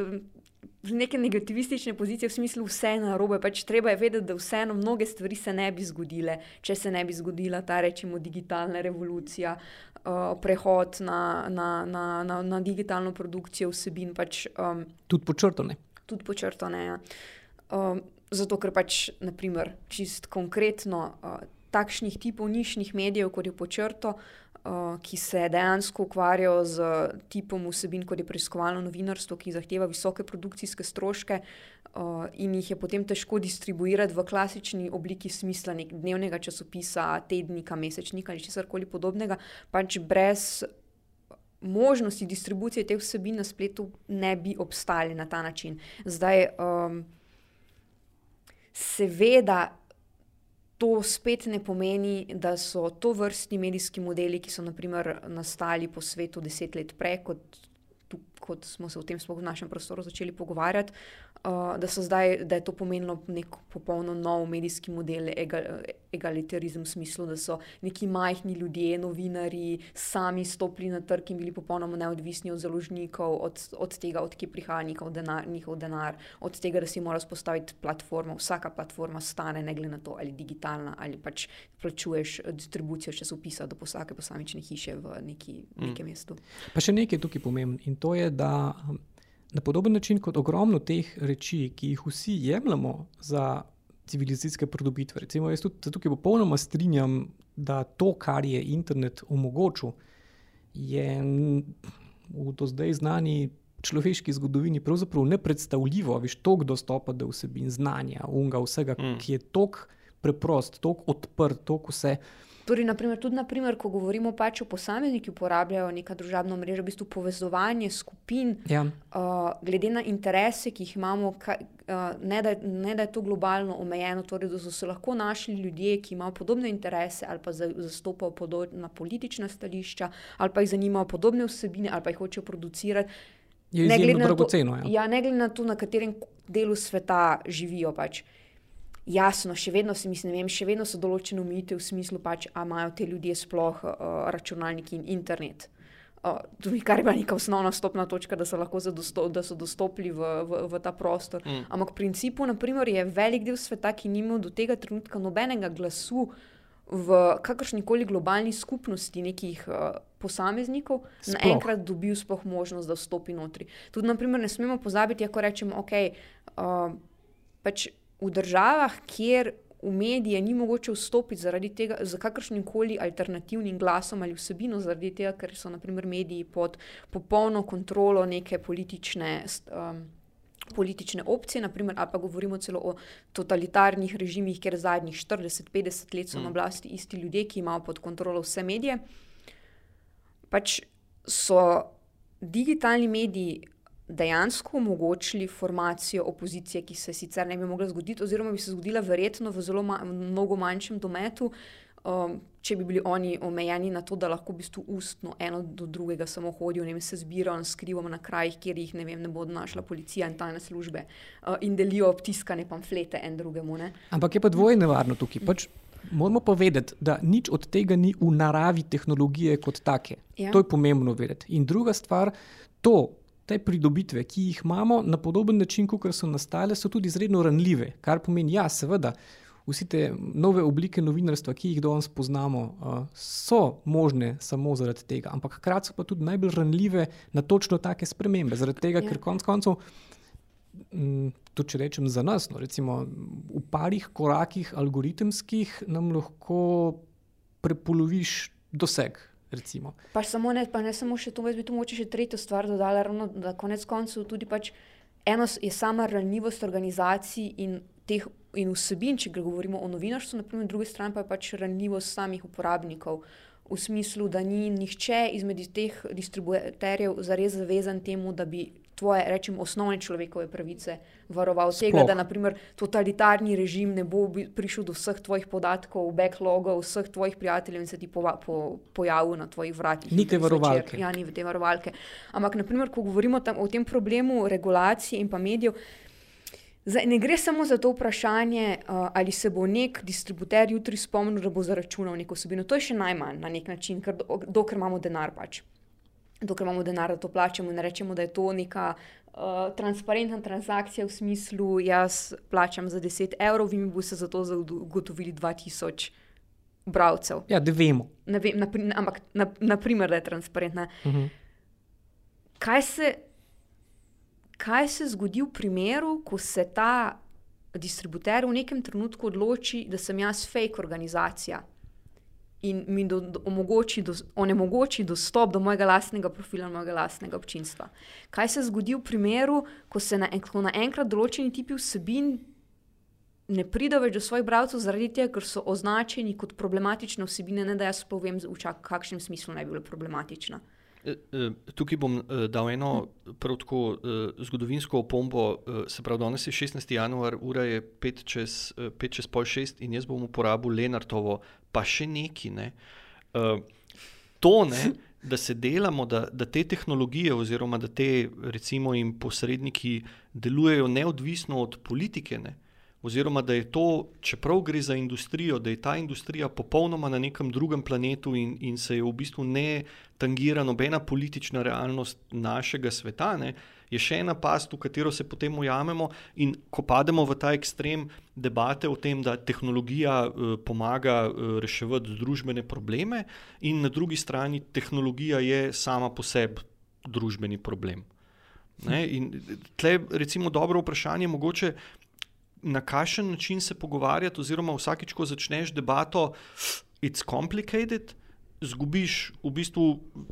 Z neke negativistične pozicije, v smislu, vse je na robe. Pač treba je vedeti, da vseeno mnoge stvari se ne bi zgodile, če se ne bi zgodila ta, rečemo, digitalna revolucija, uh, prehod na, na, na, na, na digitalno produkcijo vsebin. Pač, um, tudi počrtane. Tudi počrtane. Ja. Um, zato, ker pač, naprimer, čist konkretno. Uh, takšnih tipov nišnih medijev, kot je počrto, uh, ki se dejansko ukvarjajo z tipom vsebin, kot je preiskovalno novinarstvo, ki zahteva visoke produkcijske stroške. Uh, in jih je potem težko distribuirati v klasični obliki, smisla dnevnega časopisa, tednika, mesečnika ali česar koli podobnega, pač brez možnosti distribucije teh vsebin na spletu ne bi obstali na ta način. Zdaj, um, seveda, To spet ne pomeni, da so to vrstni medijski modeli, ki so naprimer nastali po svetu deset let prej, kot, kot smo se o tem v našem prostoru začeli pogovarjati, uh, da, zdaj, da je to pomenilo nek popolno nov medijski model, egal, egalitarizem v smislu, da so neki majhni ljudje, novinari, sami stopili na trg in bili popolnoma neodvisni od založnikov, od, od tega, odkje prihaja njihov denar, njihov denar, od tega, da si mora spostaviti platformo. Vsaka platforma stane, ne glede na to, ali digitalna ali pač plačuješ distribucijo časopisa do vsake posamične hiše v neki, mm. nekem mestu. Pa še nekaj tukaj pomembno in to je, da na podoben način kot ogromno teh reči, ki jih vsi jemljemo za civilizacijske pridobitve. Recimo, jaz tudi tukaj popolnoma strinjam, da to, kar je internet omogočil, je v do zdaj znani človeški zgodovini pravzaprav nepredstavljivo. Veš, toliko dostopa do vsebin, znanja, unga, vsega, mm. ki je toliko preprost, tako odprt, tako vse. Torej, naprimer, tudi naprimer, ko govorimo pač o posameznikih, ki uporabljajo neka družabna mreža, v bistvu povezovanje skupin, ja. uh, glede na interese, ki jih imamo, kaj, uh, ne, da, ne da je to globalno omejeno, torej, da so se lahko našli ljudje, ki imajo podobne interese ali pa zastopajo podobna politična stališča, ali pa jih zanimajo podobne vsebine, ali pa jih hočejo producirati. Je ne glede na to, ceno, ja. Ja, ne glede na to, na katerem delu sveta živijo. Pač. Uh, jasno, še vedno, mislim, vem, še vedno so določene omejitve v smislu, pač, ali imajo te ljudje sploh uh, računalnik in internet. Uh, kar je bila neka osnovna stopna točka, da so lahko da so dostopili v, v, v ta prostor. Mm. Ampak v principu naprimer, je velik del sveta, ki nima do tega trenutka nobenega glasu v kakršni koli globalni skupnosti nekih uh, posameznikov, naenkrat dobil sploh možnost, da vstopi notri. Tudi, naprimer, ne smemo pozabiti, ko rečemo, ok. Uh, pač v državah, kjer v medije ni mogoče vstopiti zaradi tega, za kakršnim koli alternativnim glasom ali vsebino, zaradi tega, ker so naprimer mediji pod popolno kontrolo neke politične. Um, Politične opcije, naprimer, ali pa govorimo celo o totalitarnih režimih, kjer zadnjih 40-50 let so mm. na oblasti isti ljudje, ki imajo pod kontrolo vse medije. Pač so digitalni mediji dejansko omogočili formacijo opozicije, ki se sicer ne bi mogla zgoditi, oziroma bi se zgodila verjetno v zelo ma mnogo manjšem dometu, um, če bi bili oni omejeni na to, da lahko v bistvu ustno eno do drugega samo hodijo, ne vem, se zbirajo in skrivajo na krajih, kjer jih ne, vem, ne bo našla policija in tajne službe uh, in delijo obtiskane pamflete en drugemu. Ne. Ampak je pa dvoje nevarno tukaj. Pač Moramo povedati, da nič od tega ni v naravi tehnologije kot take. Ja. To je pomembno vedeti. In druga stvar, to, te pridobitve, ki jih imamo na podoben način, kot so nastale, so tudi izredno ranljive. Kar pomeni, ja, seveda, vse te nove oblike novinarstva, ki jih danes poznamo, uh, so možne samo zaradi tega, ampak hkrati so pa tudi najbolj ranljive na točno take spremembe. Zaradi tega, ja. ker konec koncev. To, če rečem za nas, no, recimo, v parih korakih algoritemskih nam lahko prepoloviš doseg Pa samo ne, pa ne samo še to, jaz bi tu moče še tretjo stvar dodala, ravno, da konec koncev tudi pač eno je sama ranljivost organizacij in teh in vsebin, če govorimo o novinarstvu, naprimer, druga stran pa je pač ranljivost samih uporabnikov. V smislu, da ni nihče izmed teh distributerjev zares zavezan temu, da bi tvoje, rečem, osnovne človekove pravice varoval. Tega, da naprimer totalitarni režim ne bo prišel do vseh tvojih podatkov, backlogov, vseh tvojih prijateljev in se ti po, po, pojavil na tvojih vratih. Ni te varovalke. Ja, ni te varovalke. Ampak, naprimer, ko govorimo tam, o tem problemu regulacije in pa medijev. Zdaj, ne gre samo za to vprašanje, uh, ali se bo nek distributer jutri spomnil, da bo zaračunal neko vsebino. To je še najmanj na nek način, ker do, dokler imamo denar pač dokler imamo denar, da to plačamo in rečemo, da je to neka uh, transparentna transakcija v smislu, jaz plačam za 10 evrov, vi mi boste za to zagotovili 2000 bralcev. Ja, da vemo. Ne vem, napri, ampak na, naprimer, da je transparentna. Uh mhm. -huh. kaj, se, kaj se zgodi v primeru, ko se ta distributer v nekem trenutku odloči, da sem jaz fake organizacija? In mi do, do, omogoči, do, onemogoči dostop do mojega lastnega profila, mojega lastnega občinstva. Kaj se zgodi v primeru, ko se naenkrat na določeni tipi vsebin ne pridajo več do svojih bralcev, zaradi tega, ker so označeni kot problematične vsebine, ne da jaz povem, v kakšnem smislu naj bi bile problematične. Eh, eh, tukaj bom uh, dal eno prav tako zgodovinsko opombo. Se pravi, danes je 16. januar, ura je 5 čez, uh, čez pol 6 in jaz bom uporabil Lenartovo, pa še neki. Ne? To, ne, da se delamo, da, da te tehnologije, oziroma da te recimo, posredniki delujejo neodvisno od politike. Ne? Oziroma da je to, čeprav gre za industrijo, da je ta industrija popolnoma na nekem drugem planetu in, in se je v bistvu ne tangira nobena politična realnost našega sveta, ne, je še ena past, v katero se potem ujamemo. In ko pademo v ta ekstrem debate o tem, da tehnologija uh, pomaga uh, reševati družbene probleme, in na drugi strani tehnologija je sama po sebi družbeni problem. Ne? In tle, recimo, dobro vprašanje, mogoče na kakšen način se pogovarjati, oziroma vsakič, ko začneš debato, it's complicated. Zgubiš v bistvu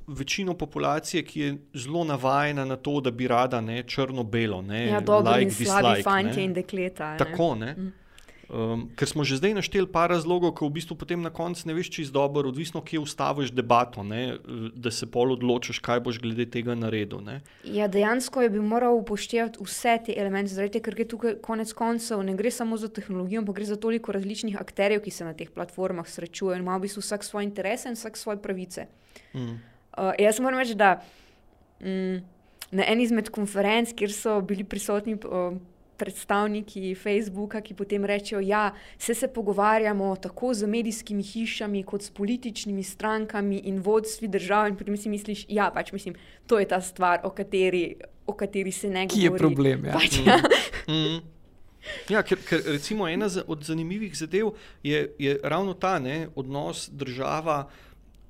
večino populacije, ki je zelo navajena na to, da bi rada črno-belo. Ja, dobro, like, slabi fanti in dekleta. Tako, ne. Mm. Um, ker smo že zdaj našteli par razlogov, ko v bistvu potem na koncu ne veš čisto dobro, odvisno, kje ustaviš debato, ne, da se pol odločiš, kaj boš glede tega naredil. Ne. Ja, dejansko je bi moral upoštevati vse te elemente, zaradi, ker gre tukaj konec koncev ne gre samo za tehnologijo, ampak gre za toliko različnih akterjev, ki se na teh platformah srečujejo in ima v bistvu vsak svoje interese in vsak svoje pravice. Mm. Uh, jaz moram reči, da mm, na eni izmed konferenc, kjer so bili prisotni. Uh, predstavniki Facebooka, ki potem rečejo, da ja, se, se pogovarjamo tako z medijskimi hišami, kot s političnimi strankami in vodstvi držav. In potem si misliš, da ja, pač, to je ta stvar, o kateri, o kateri se ne govori. Ki je problem? Ja. Pač, ja. Mm. Mm. Ja, ker, ker recimo ena od zanimivih zadev je, je ravno ta ne, odnos država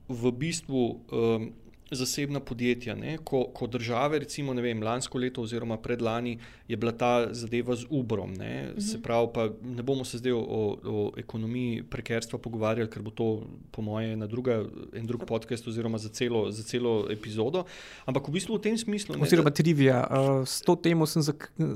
v bistvu. Um, zasebna podjetja. Ko, ko države, recimo vem, lansko leto oziroma predlani, je bila ta zadeva z Ubrom. Ne? Mhm. Se pravi, pa ne bomo se zdaj o, o ekonomiji prekerstva pogovarjali, ker bo to, po moje, na druga, en drug podcast oziroma za celo, za celo epizodo. Ampak v bistvu v tem smislu. Ne, oziroma, trivija. Uh, s to temo sem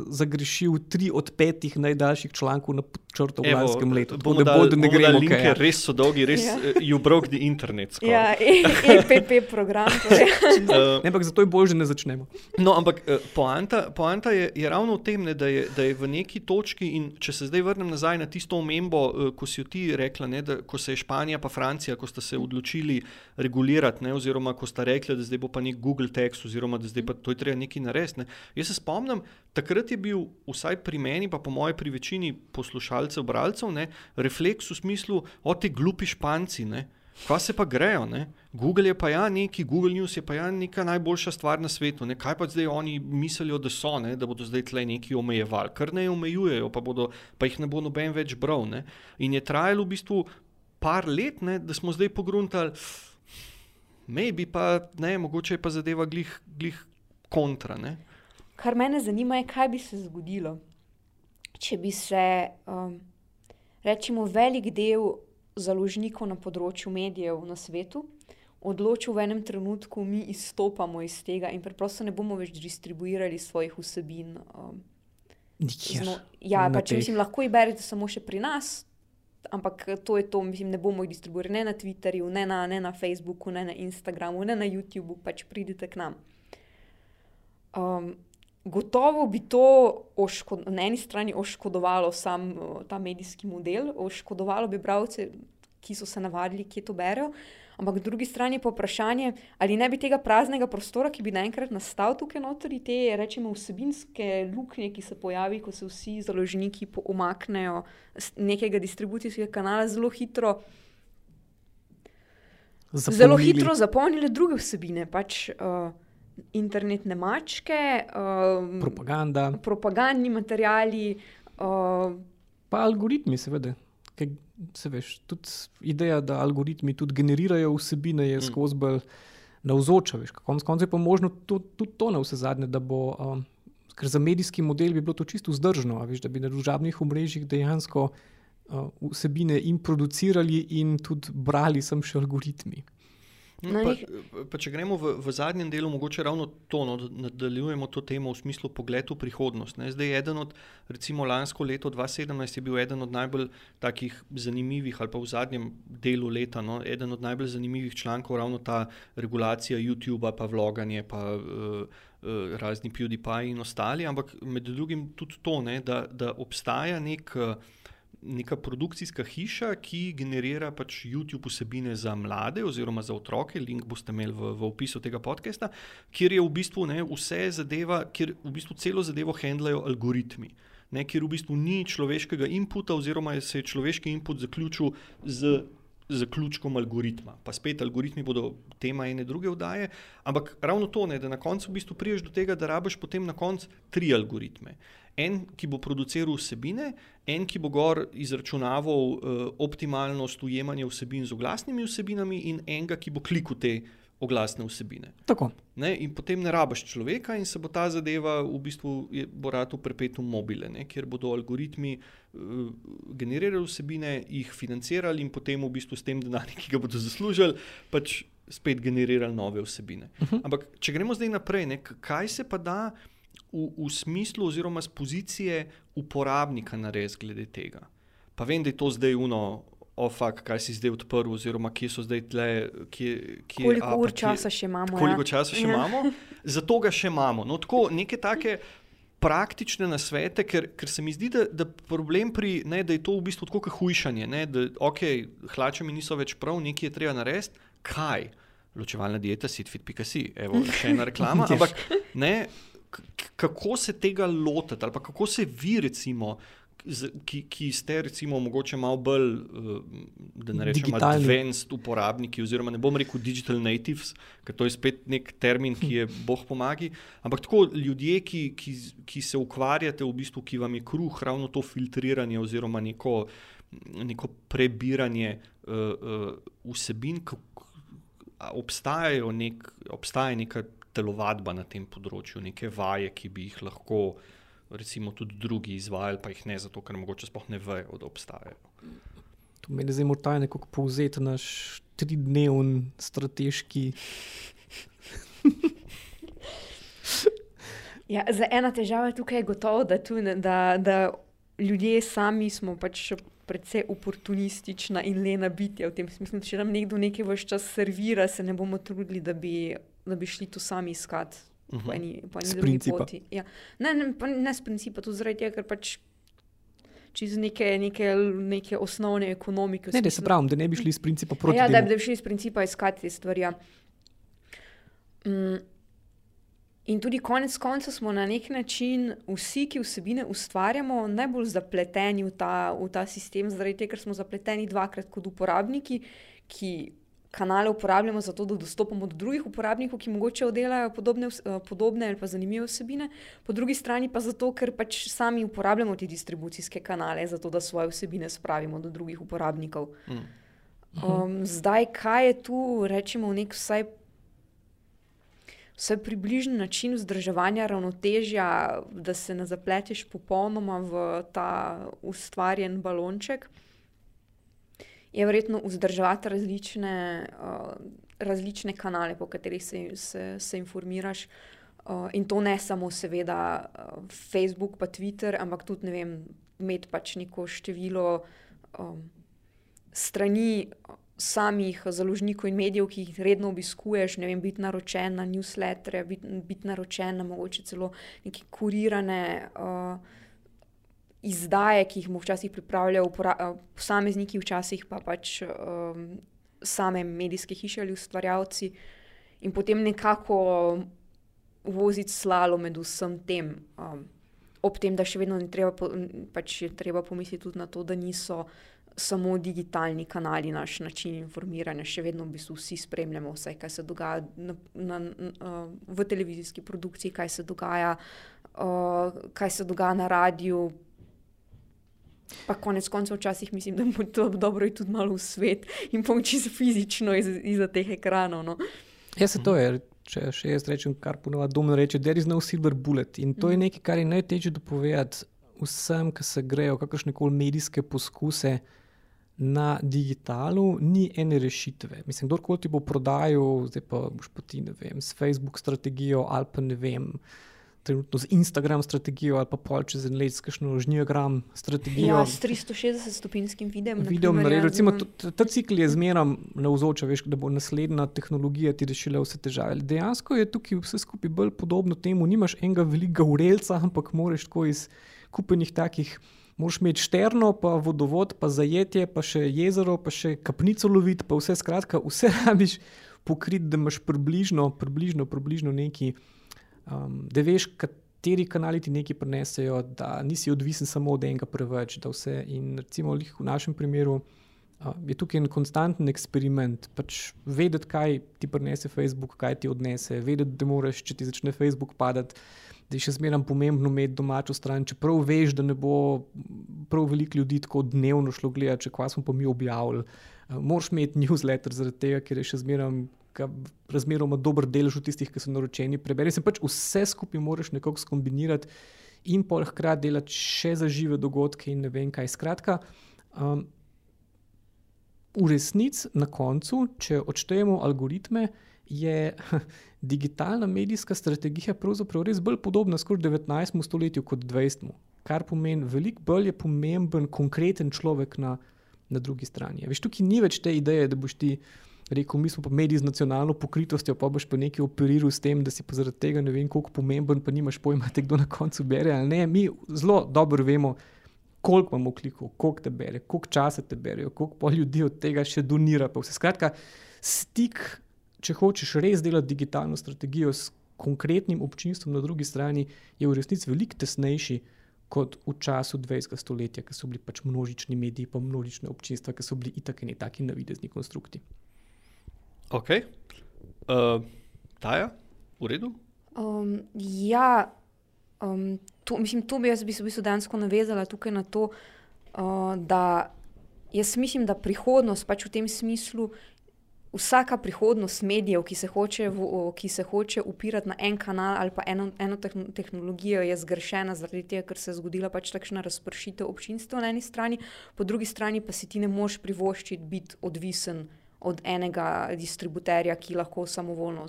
zagrešil tri od petih najdaljših člankov na črto v lanskem letu. Bomo da ne gremo linke, res so dolgi, res ja. uh, you broke the internet. Skoro. Ja, EPP program. Uh, ampak zato je bolje, da ne začnemo. No, ampak uh, poanta, poanta je, je ravno v tem, ne, da, je, da je v neki točki. Če se zdaj vrnem nazaj na tisto omembo, uh, ko si ti rekla, ne, da ko se je Španija in Francija, ko sta se odločili regulirati, ne, oziroma ko sta rekli, da zdaj bo pa nek Google Text, oziroma da zdaj pa to je treba nekaj narediti. Ne. Jaz se spomnim, takrat je bil vsaj pri meni, pa po mojem, pri večini poslušalcev, bralcev, ne, refleks v smislu, o te glupi španci. Ne. Kva se pa grejo? Ne? Google je pa ja neki, Google News je pa ja neka najboljša stvar na svetu. Ne? Kaj pa zdaj oni mislijo, da so, ne? da bodo zdaj tle neki omejevali, kar ne omejujejo, pa, bodo, pa jih ne bo noben več bral. Ne? In je trajalo v bistvu par let, ne? da smo zdaj pogruntali, maybe pa ne, mogoče je pa zadeva glih, glih kontra. Ne? Kar mene zanima, je, kaj bi se zgodilo, če bi se, um, rečemo, velik del založnikov na področju medijev na svetu odločil v enem trenutku, mi izstopamo iz tega in preprosto ne bomo več distribuirali svojih vsebin. Um, zno, ja, pač, mislim, lahko jih berete samo še pri nas. Ampak to je to, mislim, ne bomo jih distribuirali ne na Twitterju, ne na, ne na Facebooku, ne na Instagramu, ne na YouTubu, pač pridite k nam. Um, Gotovo bi to na eni strani oškodovalo sam ta medijski model, oškodovalo bi bralce, ki so se navadili, kje to berijo. Ampak po drugi strani pa vprašanje, ali ne bi tega praznega prostora, ki bi naenkrat nastal tukaj notri, te rečemo vsebinske luknje, ki se pojavi, ko se vsi založniki umaknejo z nekega distribucijskega kanala, zelo hitro. Zapolnili. Zelo hitro zapolnili druge vsebine. Pač, uh, internetne mačke, um, propaganda. propagandni materiali. Uh, pa algoritmi, seveda. Se veš, tudi ideja, da algoritmi tudi generirajo vsebine, je mm. skozi bolj navzoča. Konec koncev je pa možno tudi to, to na vse zadnje, da bo. Um, ker za medijski model bi bilo to čisto vzdržno, veš, da bi na družabnih omrežjih dejansko uh, vsebine in producirali, in tudi brali, sem še algoritmi. No, pa, pa če gremo v, v zadnjem delu, mogoče ravno to, no, da nadaljujemo to temo v smislu pogleda v prihodnost. Ne. Zdaj, eden od, recimo, lansko leto 2017 je bil eden od najbolj takih zanimivih, ali pa v zadnjem delu leta, no, eden od najbolj zanimivih člankov, ravno ta regulacija YouTube-a, pa vloganje, pa uh, uh, razni PewDiePie in ostali. Ampak med drugim tudi to, ne, da, da obstaja nek. Uh, neka produkcijska hiša, ki generira pač YouTube vsebine za mlade oziroma za otroke. Link boste imeli v, v opisu tega podcasta, kjer je v bistvu ne, vse zadeva, kjer v bistvu celo zadevo handlajo algoritmi. Ne, kjer v bistvu ni človeškega inputa, oziroma se je človeški input zaključil z zaključkom algoritma. Pa spet algoritmi bodo tema ene druge vdaje, ampak ravno to, ne, da na koncu v bistvu priješ do tega, da rabiš potem na koncu tri algoritme en, ki bo produciral vsebine, en, ki bo gor izračunaval uh, optimalnost ujemanja vsebin z oglasnimi vsebinami, in enega, ki bo klikal te oglasne vsebine. Ne, in potem ne rabiš človeka, in se bo ta zadeva v bistvu borati v perpetuum mobile, ne, kjer bodo algoritmi uh, generirali vsebine, jih financirali in potem v bistvu s tem denarjem, ki ga bodo zaslužili, pač spet generirali nove vsebine. Uh mhm. -huh. Ampak, če gremo zdaj naprej, ne, kaj se pa da v, v smislu oziroma z pozicije uporabnika narediti glede tega. pa vem, da je to zdaj uno. Ofak, kaj si zdaj odprl, oziroma kje so zdaj tle, kje, kje, koliko a, ur časa kje, še imamo. Koliko ja. časa še ja. imamo, zato ga še imamo. No, tako neke take praktične nasvete, ker, ker se mi zdi, da, da problem pri ne, da je to v bistvu tako kot hujšanje. Ne, da, ok, hlače mi niso več prav, nekaj je treba narediti. Kaj? Ločevalna dieta, sitfit.si, evo, še ena reklama. ampak ne, kako se tega lotiti, ali kako se vi, recimo, ki, ki ste, recimo, mogoče malo bolj, eh, da ne rečem, advanced uporabniki, oziroma ne bom rekel digital natives, ker to je spet nek termin, ki je boh pomagi. Ampak tako ljudje, ki, ki, ki se ukvarjate, v bistvu, ki vam je kruh, ravno to filtriranje oziroma neko, neko prebiranje uh, uh, vsebin. Obstajajo nek, obstaja neka telovadba na tem področju, neke vaje, ki bi jih lahko recimo, tudi drugi izvajali, pa jih ne zato, ker mogoče sploh ne vejo, da obstajajo. To meni zdaj morda nekako povzeti naš tridnevni strateški. ja, za ena težava tukaj je gotovo, da, tu, da, da ljudje sami smo pač. Predvsej oportunistična in lena bitja v tem smislu. Če nam nekdo nekaj vse čas servira, se ne bomo trudili, da bi, da bi šli to sami iskati po mhm. eni, po eni drugi poti. Ja. Ne, ne, ne z principa, to zaradi tega, ker pač čez neke, neke, neke osnovne ekonomike. Ne, ne, se pravi, da ne bi šli iz principa proti. Ja, da bi šli iz principa iskati te stvari. Ja. Mm. In tudi konec konca smo na nek način vsi, ki vsebine ustvarjamo, najbolj zapleteni v ta, v ta sistem, zaradi tega, ker smo zapleteni dvakrat kot uporabniki, ki kanale uporabljamo za to, da dostopamo do drugih uporabnikov, ki mogoče oddelajo podobne, eh, podobne ali pa zanimive vsebine, po drugi strani pa zato, ker pač sami uporabljamo te distribucijske kanale, zato da svoje vsebine spravimo do drugih uporabnikov. Mm. Um, zdaj, kaj je tu, rečemo, nek vsaj. Vse približni način vzdrževanja ravnotežja, da se ne zapleteš popolnoma v ta ustvarjen balonček je verjetno vzdrževati različne, uh, različne kanale, po katerih se, se, se informiraš. Uh, in to ne samo, seveda, uh, Facebook, pa Twitter, ampak tudi, ne vem, imeti pač neko število um, strani. Samih založnikov in medijev, ki jih redno obiskuješ, ne vem, biti naročen na newslettere, biti, biti naročen na mogoče celo neke kurirane uh, izdaje, ki jih mu včasih pripravljajo eh, posamezniki, včasih pa pač um, same medijske hiše ali ustvarjalci, in potem nekako voziti slalo med vsem tem. Um, ob tem, da še vedno ne treba, pač je treba pomisliti tudi na to, da niso. Samo digitalni kanali, naš način informiranja, še vedno v bistvu vsi spremljamo, vse, kaj se dogaja na, na, na, v televizijski produkciji, kaj se dogaja, uh, kaj se dogaja na radiju, Pa konec koncev, včasih mislim, da bo to dobro tudi malo v svet in pomoči se fizično iz, izza teh ekranov. No. Ja, se to je. Če še jaz rečem, kar ponovadi domno reče, da je no silver bullet. In to je mhm. nekaj, kar je najtežje dopovedati vsem, ki se grejo kakršne koli medijske poskuse na digitalu, ni ene rešitve. Mislim, kdorkoli ti bo prodajal, zdaj pa boš pa ti, ne vem, s Facebook strategijo ali pa ne vem trenutno z Instagram strategijo ali pa pol čez en let, skajšno žnjogram strategijo. Ja, s 360-stopinskim videom. Videom, naprimer, ja, recimo, ta, ta cikl je zmeram na vzoča, veš, da bo naslednja tehnologija ti rešila vse težave. Dejansko je tukaj vse skupaj bolj podobno temu, nimaš enega velikega urelca, ampak moraš tako iz kupenih takih. Moš imeti šterno, pa vodovod, pa zajetje, pa še jezero, pa še kapnico loviti, pa vse skratka, vse rabiš pokriti, da imaš približno, približno, približno neki um, da veš, kateri kanali ti nekaj prenesejo, da nisi odvisen samo od enega preveč. In recimo v našem primeru uh, je tukaj en konstanten eksperiment. Pač vedeti, kaj ti prenese Facebook, kaj ti odnese, vedeti, da moraš, če ti začne Facebook padati. Da je še zmeraj pomembno imeti domačo stran, čeprav veš, da ne bo prav veliko ljudi tako dnevno šlo gledati, če kva smo pa mi objavili. Uh, Moraš imeti newsletter, zaradi tega, ker je še zmeraj razmeroma dober delež tistih, ki so naročeni. Preberi se pač vse skupaj, moraš nekako skombinirati in pol hkrati delati še za žive dogodke in ne vem kaj. Skratka, um, v resnici na koncu, če odštejemo algoritme, je digitalna medijska strategija pravzaprav res bolj podobna skoraj 19. stoletju kot 20. kar pomeni, veliko bolj je pomemben konkreten človek na, na drugi strani. Veš, tukaj ni več te ideje, da boš ti rekel, mi smo pa mediji z nacionalno pokritostjo, pa boš pa nekaj operiral s tem, da si pa zaradi tega ne vem, koliko pomemben, pa nimaš pojma, te kdo na koncu bere. Ne, mi zelo dobro vemo, koliko imamo klikov, koliko te bere, koliko časa te berejo, koliko pa ljudi od tega še donira. Skratka, stik, če hočeš res delati digitalno strategijo s konkretnim občinstvom na drugi strani, je v resnici veliko tesnejši. Kot v času 20. stoletja, ko so bili pač množični mediji, pa množične občinstva, ki so bili itak in taki navidezni konstrukti. Ok, uh, Taja, v redu? Um, ja, um, to, mislim, to bi jaz bi se v bistvu dejansko navezala tukaj na to, uh, da jaz mislim, da prihodnost pač v tem smislu. Vsaka prihodnost medijev, ki se hoče, v, ki se hoče upirati na en kanal ali pa eno, eno tehnologijo, je zgrešena zaradi tega, ker se je zgodila pač takšna razpršitev občinstva na eni strani, po drugi strani pa si ti ne moš privoščiti biti odvisen od enega distributerja, ki lahko samovoljno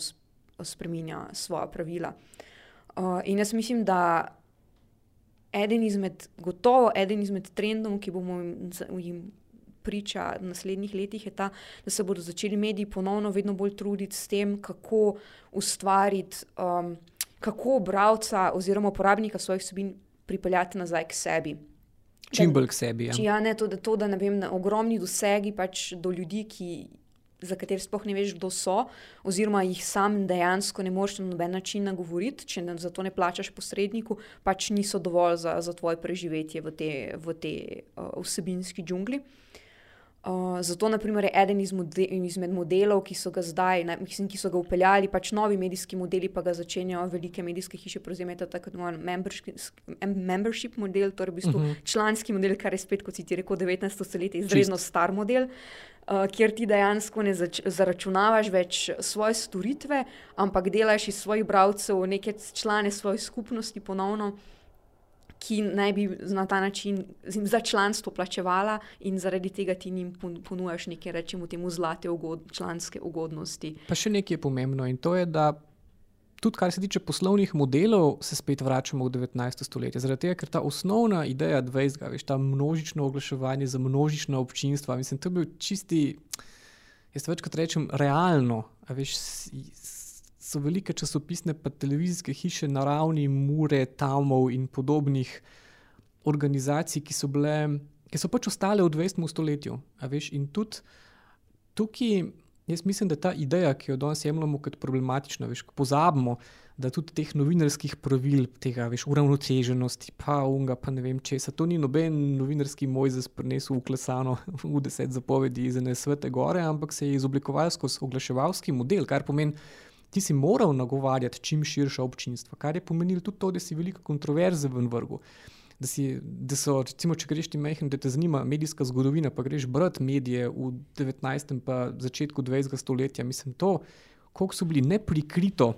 spremenja svoje pravila. Uh, in jaz mislim, da eden izmed, gotovo eden izmed trendov, ki bomo jim priča v naslednjih letih, je ta, da se bodo začeli mediji ponovno vedno bolj truditi s tem, kako ustvariti, um, kako bralca oziroma uporabnika svojih subin pripeljati nazaj k sebi. Čim bolj k sebi. Ja, ja ne, to, da, to, da ne vem, ogromni dosegi pač do ljudi, ki za katere sploh ne veš, kdo so, oziroma jih sam dejansko ne moreš na noben način nagovoriti, če za to ne plačaš posredniku, pač niso dovolj za, za tvoje preživetje v tej te, uh, vsebinski džungli. Uh, zato, naprimer, je eden izmed modelov, ki so ga zdaj, ne, mislim, ki so ga upeljali, pač novi medijski modeli, pa ga začenjajo velike medijske hiše prevzemati, tako imenovani membership, model, torej v bistvu uh mhm. -huh. članski model, kar je spet, kot si ti rekel, 19. stoletje, izredno Čist. star model. Uh, kjer ti dejansko ne zaračunavaš več svoje storitve, ampak delaš iz svojih bralcev neke člane svoje skupnosti ponovno. Uh, ki naj bi na ta način za članstvo plačevala, in zaradi tega ti jim ponujaš neke, rečemo, temu zlate ugod, članske ugodnosti. Pa še nekaj je pomembno in to je, da tudi kar se tiče poslovnih modelov, se spet vračamo v 19. stoletje. Zaradi tega, ker ta osnovna ideja 20. veš, ta množično oglaševanje za množično občinstva, mislim, to je bil čisti, jaz večkrat rečem, realno. Veš, so velike časopisne in televizijske hiše na ravni Mure, Tamov in podobnih organizacij, ki so, bile, ki so pač ostale v 20. stoletju. Veš, in tudi tukaj, jaz mislim, da ta ideja, ki jo danes jemljemo kot problematična, veš, pozabimo. Da tudi teh novinarskih pravil, tega veš, uravnoteženosti, pa unga, pa ne vem česa. To ni noben novinarski mojzes prinesel uklesano v deset zapovedi iz ene svete gore, ampak se je izoblikoval skozi oglaševalski model, kar pomeni, ti si moral nagovarjati čim širše občinstvo, kar je pomenilo tudi to, da si veliko kontroverze v vrhu. Da, si, da so, recimo, če greš ti mehen, da te zanima medijska zgodovina, pa greš brati medije v 19. in začetku 20. stoletja. Mislim, to, koliko so bili neprikrito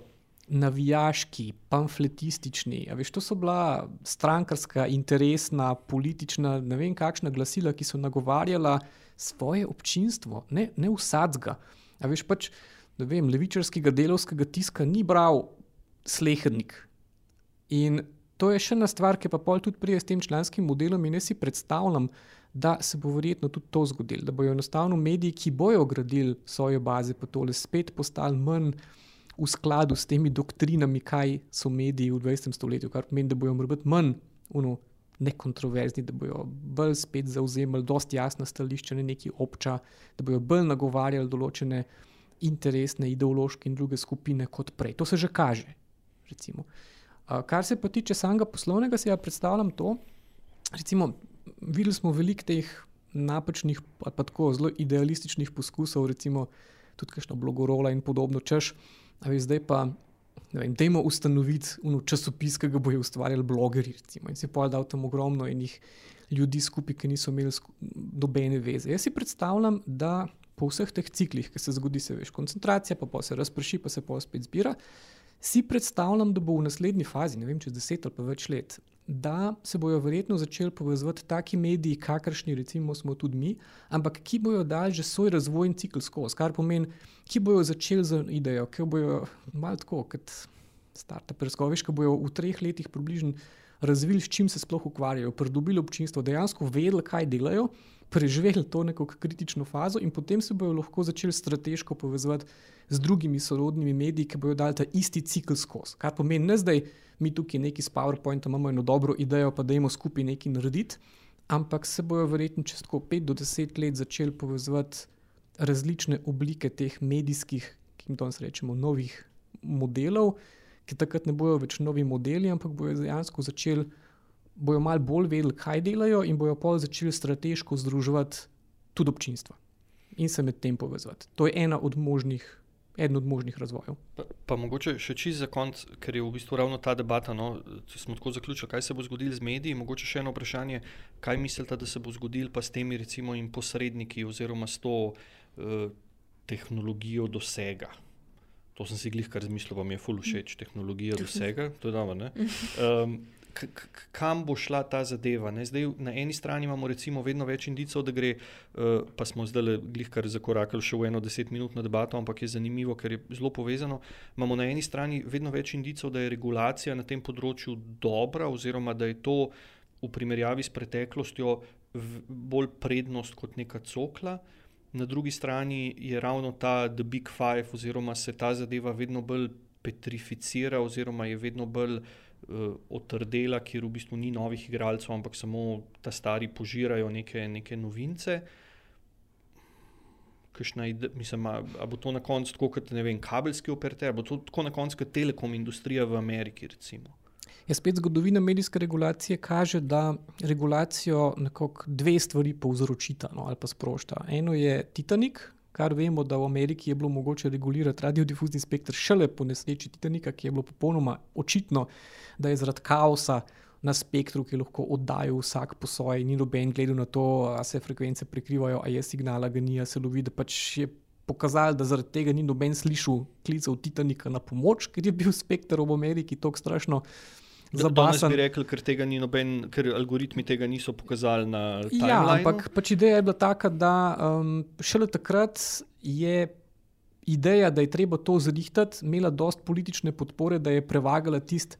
navijaški, pamfletistični. Veš, to so bila strankarska, interesna, politična, ne vem, kakšna glasila, ki so nagovarjala svoje občinstvo, ne, ne vsadzga. Veš, pač vem, levičarskega delovskega tiska ni bral slehrnik. In to je še ena stvar, ki pa pol tudi prije s tem članskim modelom in jaz si predstavljam, da se bo verjetno tudi to zgodilo, da bodo enostavno mediji, ki bojo gradili svoje baze, pa tole spet postali manj v skladu s temi doktrinami, kaj so mediji v 20. stoletju, kar pomeni, da bojo morda manj uno, nekontroverzni, da bojo bolj spet zauzemali dosti jasna stališča, ne neki obča, da bojo bolj nagovarjali določene interesne, ideološke in druge skupine kot prej. To se že kaže. Recimo. Kar se pa tiče samega poslovnega, si ja predstavljam to. Recimo, videli smo veliko teh napačnih, pa tako zelo idealističnih poskusov, recimo tudi kakšno blogorola in podobno. Češ, veš, zdaj pa. Da jim ustanoviti časopis, ki ga bodo ustvarjali blogeri. Recimo, in si pa dal tam ogromno enih ljudi skupaj, ki niso imeli nobene veze. Jaz si predstavljam, da po vseh teh ciklih, ki se zgodi, se veš, koncentracija, pa, pa se razprši, pa se pa spet zbira, si predstavljam, da bo v naslednji fazi, ne vem, čez deset ali pa več let, da se bodo verjetno začeli povezovati taki mediji, kakršni recimo smo tudi mi, ampak ki bojo dali že svoj razvojni cikl skozi, kar pomeni, ki bojo začeli z idejo, ki bojo malo tako kot start-up, preskoviš, ki bojo v treh letih približno razvili, s čim se sploh ukvarjajo, pridobili občinstvo, dejansko vedeli, kaj delajo, preživeli to neko kritično fazo in potem se bodo lahko začeli strateško povezovati z drugimi sorodnimi mediji, ki bodo dali ta isti cikl skozi. Kar pomeni, ne zdaj mi tukaj neki s PowerPointom imamo eno dobro idejo, pa da imamo skupaj nekaj narediti, ampak se bodo verjetno čez 5 do 10 let začeli povezovati različne oblike teh medijskih, ki jim danes rečemo, novih modelov, ki takrat ne bodo več novi modeli, ampak bodo dejansko začeli bojo malo bolj vedeli, kaj delajo, in bojo pa začeli strateško združevati tudi občinstva in se med tem povezati. To je ena od možnih. Eden od možnih razvojev. Pa, pa mogoče še čist za konec, ker je v bistvu ravno ta debata. No, smo tako zaključili, kaj se bo zgodilo z mediji. Mogoče še eno vprašanje, kaj mislite, da se bo zgodilo pa s temi recimo, posredniki oziroma s to uh, tehnologijo dosega. To sem si glih kar zmislil, pa mi je full všeč tehnologija dosega. To je dobro. Um, kam bo šla ta zadeva. Zdaj, na eni strani imamo recimo vedno več indicov, da gre, uh, pa smo zdaj glih kar zakorakali še v eno desetminutno debato, ampak je zanimivo, ker je zelo povezano. Imamo na eni strani vedno več indicov, da je regulacija na tem področju dobra, oziroma da je to v primerjavi s preteklostjo bolj prednost kot neka cokla. Na drugi strani je ravno ta The Big Five, oziroma se ta zadeva vedno bolj petrificira, oziroma je vedno bolj uh, otrdela, kjer v bistvu ni novih igralcev, ampak samo ta stari požirajo neke, neke novince. Kaj mislim, a, a bo to na koncu tako kot vem, kabelski operater, bo to tako na koncu kot telekom industrija v Ameriki? Recimo? Ja, spet zgodovina medijske regulacije kaže, da regulacijo nekako dve stvari povzročita no, ali pa sprošča. Eno je Titanik, kar vemo, da v Ameriki je bilo mogoče regulirati radiodifuzni spektr šele po nesreči Titanika, ki je bilo popolnoma očitno, da je zaradi kaosa na spektru, ki lahko oddajo vsak po svoji, ni noben gledal na to, ali se frekvence prekrivajo, ali je signala, ga ni, ali se lovi. Pač je pokazal, da zaradi tega ni noben slišal klicev Titanika na pomoč, ker je bil spektr v Ameriki tako strašno. Zabasen bi rekel, ker noben, ker algoritmi tega niso pokazali na terenu. Ja, ampak pač ideja je bila taka, da um, šele takrat je ideja, da je treba to zrihtati, imela dost politične podpore, da je prevagala tisti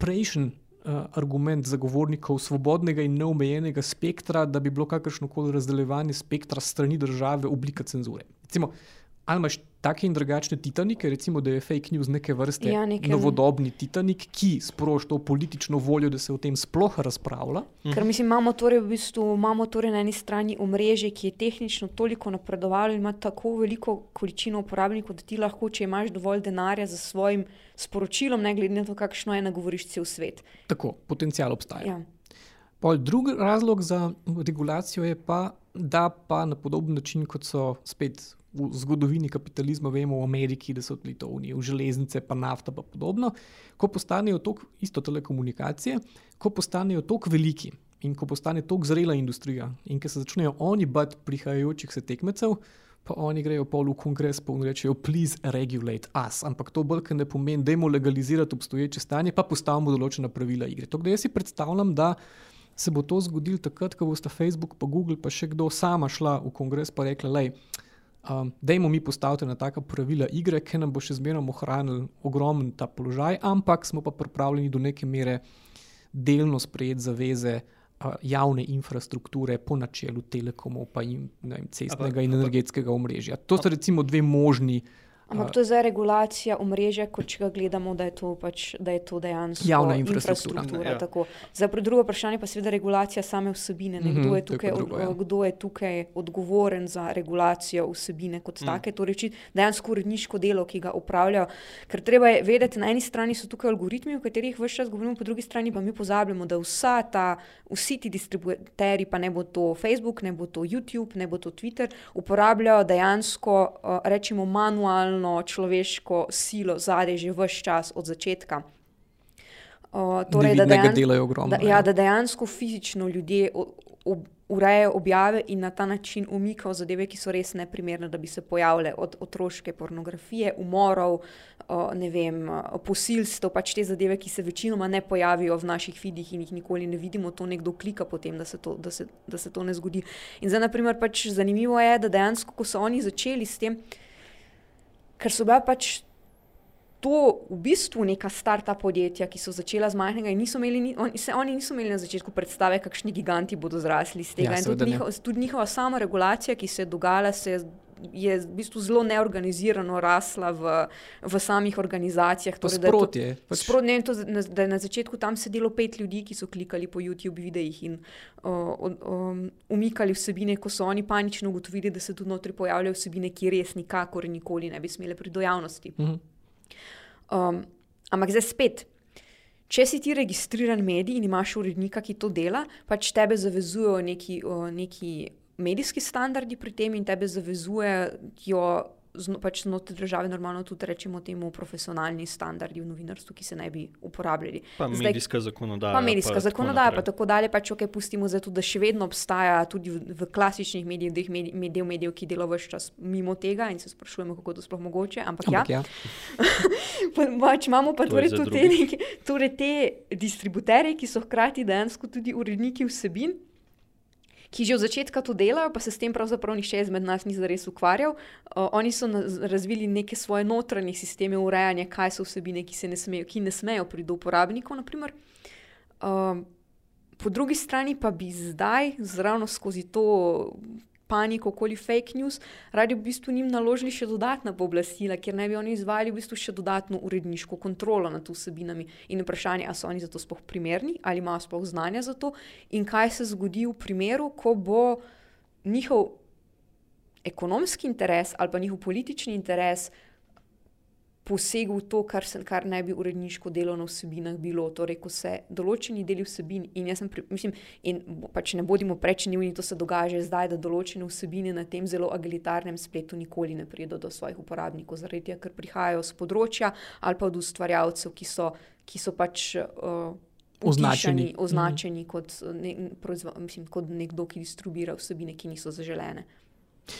prejšnji uh, argument zagovornikov svobodnega in neomejenega spektra, da bi bilo kakršno koli razdeljevanje spektra strani države oblika cenzure. Recimo, ali imaš take in drugačne Titanike, recimo, da je fake news neke vrste ja, novodobni Titanik, ki sprošča to politično voljo, da se o tem sploh razpravlja. Ker mislim, imamo torej, v bistvu, imamo torej na eni strani omrežje, ki je tehnično toliko napredovalo in ima tako veliko količino uporabnikov, da ti lahko, če imaš dovolj denarja za svojim sporočilom, ne glede na to, kakšno je, nagovoriš cel svet. Tako, potencial obstaja. Ja. Drugi razlog za regulacijo je pa, da pa na podoben način, kot so spet v zgodovini kapitalizma vemo v Ameriki, da so bili to unije, v železnice, pa nafta in podobno. Ko postanejo tako, isto telekomunikacije, ko postanejo tako veliki in ko postane tako zrela industrija in ko se začnejo oni bati prihajajočih se tekmecev. Pa oni grejo pol v kongres in rečejo, please regulate us. Ampak to bolj ne pomeni, da jim legalizirati obstoječe stanje, pa postavimo določena pravila igre. Tako da jaz si predstavljam, da se bo to zgodilo takrat, ko bosta Facebook, pa Google, pa še kdo sama šla v kongres in rekla, lej, Um, Dajmo mi postaviti na taka pravila igre, ki nam bo še zmeraj ohranil ogromen ta položaj, ampak smo pa pripravljeni do neke mere delno sprejeti zaveze uh, javne infrastrukture po načelu telekomov, pa in vem, cestnega in energetskega omrežja. To so recimo dve možni Ampak to je zdaj regulacija omrežja, kot če ga gledamo, da je to, pač, da je to dejansko javna infrastruktura. infrastruktura ja. Za drugo vprašanje pa seveda regulacija same vsebine. Ne, kdo, je mhm, tukaj, drugo, ja. kdo je tukaj odgovoren za regulacijo vsebine kot mm. take, torej dejansko uredniško delo, ki ga upravljajo. Ker treba je vedeti, na eni strani so tukaj algoritmi, o katerih vse čas govorimo, po drugi strani pa mi pozabljamo, da ta, vsi ti distributerji, pa ne bo to Facebook, ne bo to YouTube, ne bo to Twitter, uporabljajo dejansko, uh, rečemo, manualno temeljno človeško silo zadaj že vse čas od začetka. Uh, torej, da, dejan, ogromno, da, ja, da dejansko fizično ljudje ob, urejajo objave in na ta način umikajo zadeve, ki so res neprimerne, da bi se pojavile od otroške pornografije, umorov, uh, vem, posilstev, pač te zadeve, ki se večinoma ne pojavijo v naših vidih in jih nikoli ne vidimo, to nekdo klika potem, da se to, da se, da se to ne zgodi. In zdaj, naprimer, pač zanimivo je, da dejansko, ko so oni začeli s tem, uh, ker so bila pač to v bistvu neka starta podjetja, ki so začela z majhnega in niso imeli, on, se, oni niso imeli na začetku predstave, kakšni giganti bodo zrasli iz tega. Ja, in tudi, njiho, tudi njihova sama regulacija, ki se je dogajala, se je. Je v bistvu zelo neorganizirano rasla v, v samih organizacijah. Torej, sprotje, da, to, pač. sprot, ne, to, da je na začetku tam sedelo pet ljudi, ki so klikali po YouTube videih in uh, um, umikali vsebine, ko so oni panično ugotovili, da se tu notri pojavljajo vsebine, ki res nikakor nikoli ne bi smele pri dojavnosti. Uh mhm. -huh. Um, ampak zdaj spet, če si ti registriran medij in imaš urednika, ki to dela, pač tebe zavezujejo neki, neki medijski standardi pri tem in tebe zavezujejo zno, pač znotraj države normalno tudi rečemo temu profesionalni standardi v novinarstvu, ki se ne bi uporabljali. Pa zdaj, medijska zakonodaja. Pa medijska pa zakonodaja, tako pa tako dalje. Pač, okay, pustimo zdaj tudi, da še vedno obstaja tudi v, v klasičnih medijih, del medijev, medijev, ki delajo vse čas mimo tega in se sprašujemo, kako to sploh mogoče. Ampak, Ampak ja. ja. pač imamo pa torej tudi te, torej te distributerje, ki so hkrati dejansko tudi uredniki vsebin ki že od začetka to delajo, pa se s tem pravzaprav nišče izmed nas ni zares ukvarjal. Uh, oni so razvili neke svoje notranje sisteme urejanja, kaj so vsebine, ki, ne smejo, ki ne smejo priti do uporabnikov. Uh, po drugi strani pa bi zdaj, zravno skozi to paniko okoli fake news, radi v bistvu njim naložili še dodatna pooblastila, ker naj bi oni izvajali v bistvu še dodatno uredniško kontrolo nad vsebinami. In vprašanje, ali so oni za to sploh primerni, ali imajo sploh znanja za to? In kaj se zgodi v primeru, ko bo njihov ekonomski interes ali pa njihov politični interes posegel v to, kar, se, kar naj bi uredniško delo na vsebinah bilo. Torej, ko se določeni deli vsebin, in jaz pri, mislim, in pač ne bodimo prečni, to se dogaja že zdaj, da določene vsebine na tem zelo agilitarnem spletu nikoli ne pridejo do svojih uporabnikov, zaradi tega, ker prihajajo z področja ali pa od ustvarjalcev, ki so, ki so pač. Uh, Označeni, označeni mm. kot, ne, proizva, mislim, kot nekdo, ki distribuira vsebine, ki niso zaželene.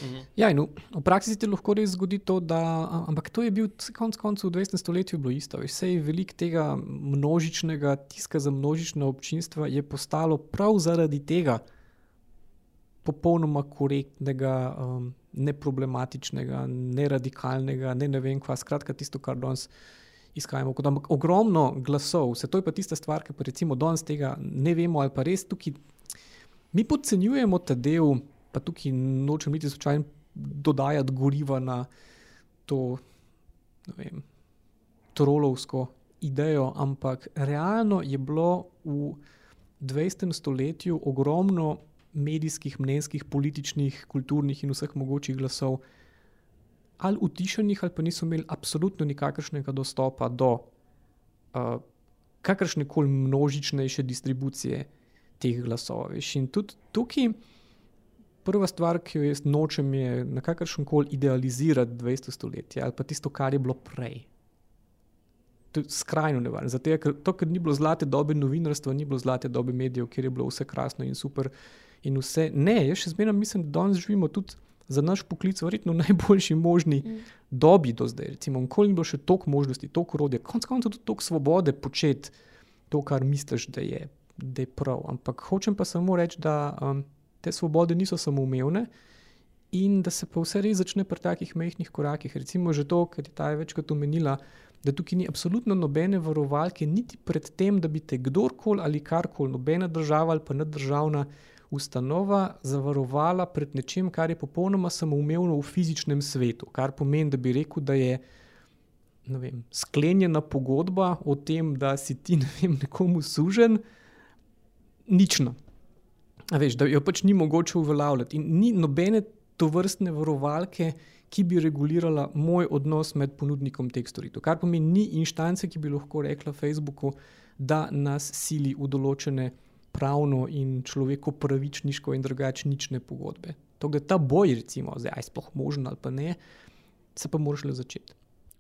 Mhm. Ja, v, v praksi se ti lahko res zgodi to, da. Ampak to je bil konec koncev v 20. stoletju bilo isto. Vse je velik tega množičnega tiska za množično občinstvo je postalo prav zaradi tega popolnoma korektnega, um, neproblematičnega, neradikalnega, ne, ne vem, kva skratka tisto, kar danes. Izkajamo, kot, ampak ogromno glasov, vse to je pa tista stvar, ki pa recimo danes tega ne vemo, ali pa res tukaj mi podcenjujemo ta del pa tukaj nočem biti slučajno dodajati goriva na to vem, trolovsko idejo, ampak realno je bilo v 20. stoletju ogromno medijskih, mnenjskih, političnih, kulturnih in vseh mogočih glasov. Ali utišenih, ali pa niso imeli absolutno nikakršnega dostopa do uh, kakršne koli množičnejše distribucije teh glasov. In tudi tukaj prva stvar, ki jo jaz nočem, je na kakršen koli idealizirati 20. stoletje ali pa tisto, kar je bilo prej. To je skrajno nevarno. Zato, ker, to, ker ni bilo zlate dobe novinarstva, ni bilo zlate dobe medijev, kjer je bilo vse krasno in super. In vse. Ne, jaz še zmeraj mislim, da danes živimo tudi za naš poklic, verjetno v najboljši možni mm. dobi do zdaj. Recimo, nikoli ni bilo še toliko možnosti, toliko urodja, konec koncev tudi toliko svobode početi to, kar misliš, da je, da je prav. Ampak hočem pa samo reči, da. Um, te svobode niso samoumevne in da se pa vse res začne pri takih mehkih korakih. Recimo že to, kar je ta večkrat omenila, da tukaj ni absolutno nobene varovalke, niti pred tem, da bi te kdorkoli ali karkoli, nobena država ali pa nedržavna ustanova zavarovala pred nečem, kar je popolnoma samoumevno v fizičnem svetu. Kar pomeni, da bi rekel, da je. Vem, sklenjena pogodba o tem, da si ti ne vem, nekomu sužen, nično. Veš, da jo pač ni mogoče uveljavljati. In ni nobene to vrstne varovalke, ki bi regulirala moj odnos med ponudnikom teh storitev. Kar pomeni, ni inštance, ki bi lahko rekla Facebooku, da nas sili v določene pravno in človeko pravičniško in drugačne pogodbe. To, da ta boj, recimo, zdaj je sploh možen ali pa ne, se pa moraš le začeti.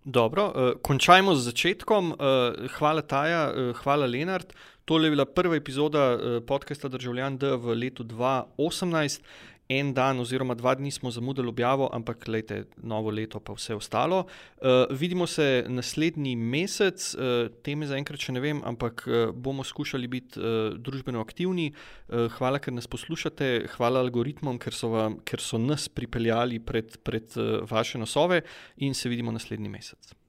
Dobro, uh, končajmo z začetkom. Uh, hvala, Taja, uh, hvala, Lenard. Tole je bila prva epizoda uh, podcasta Državljan D v letu 2018 en dan oziroma dva dni smo zamudili objavo, ampak lejte, novo leto pa vse ostalo. Uh, vidimo se naslednji mesec, uh, teme zaenkrat še ne vem, ampak uh, bomo skušali biti uh, družbeno aktivni. Uh, hvala, ker nas poslušate, hvala algoritmom, ker so, vam, ker so nas pripeljali pred, pred uh, vaše nosove in se vidimo naslednji mesec.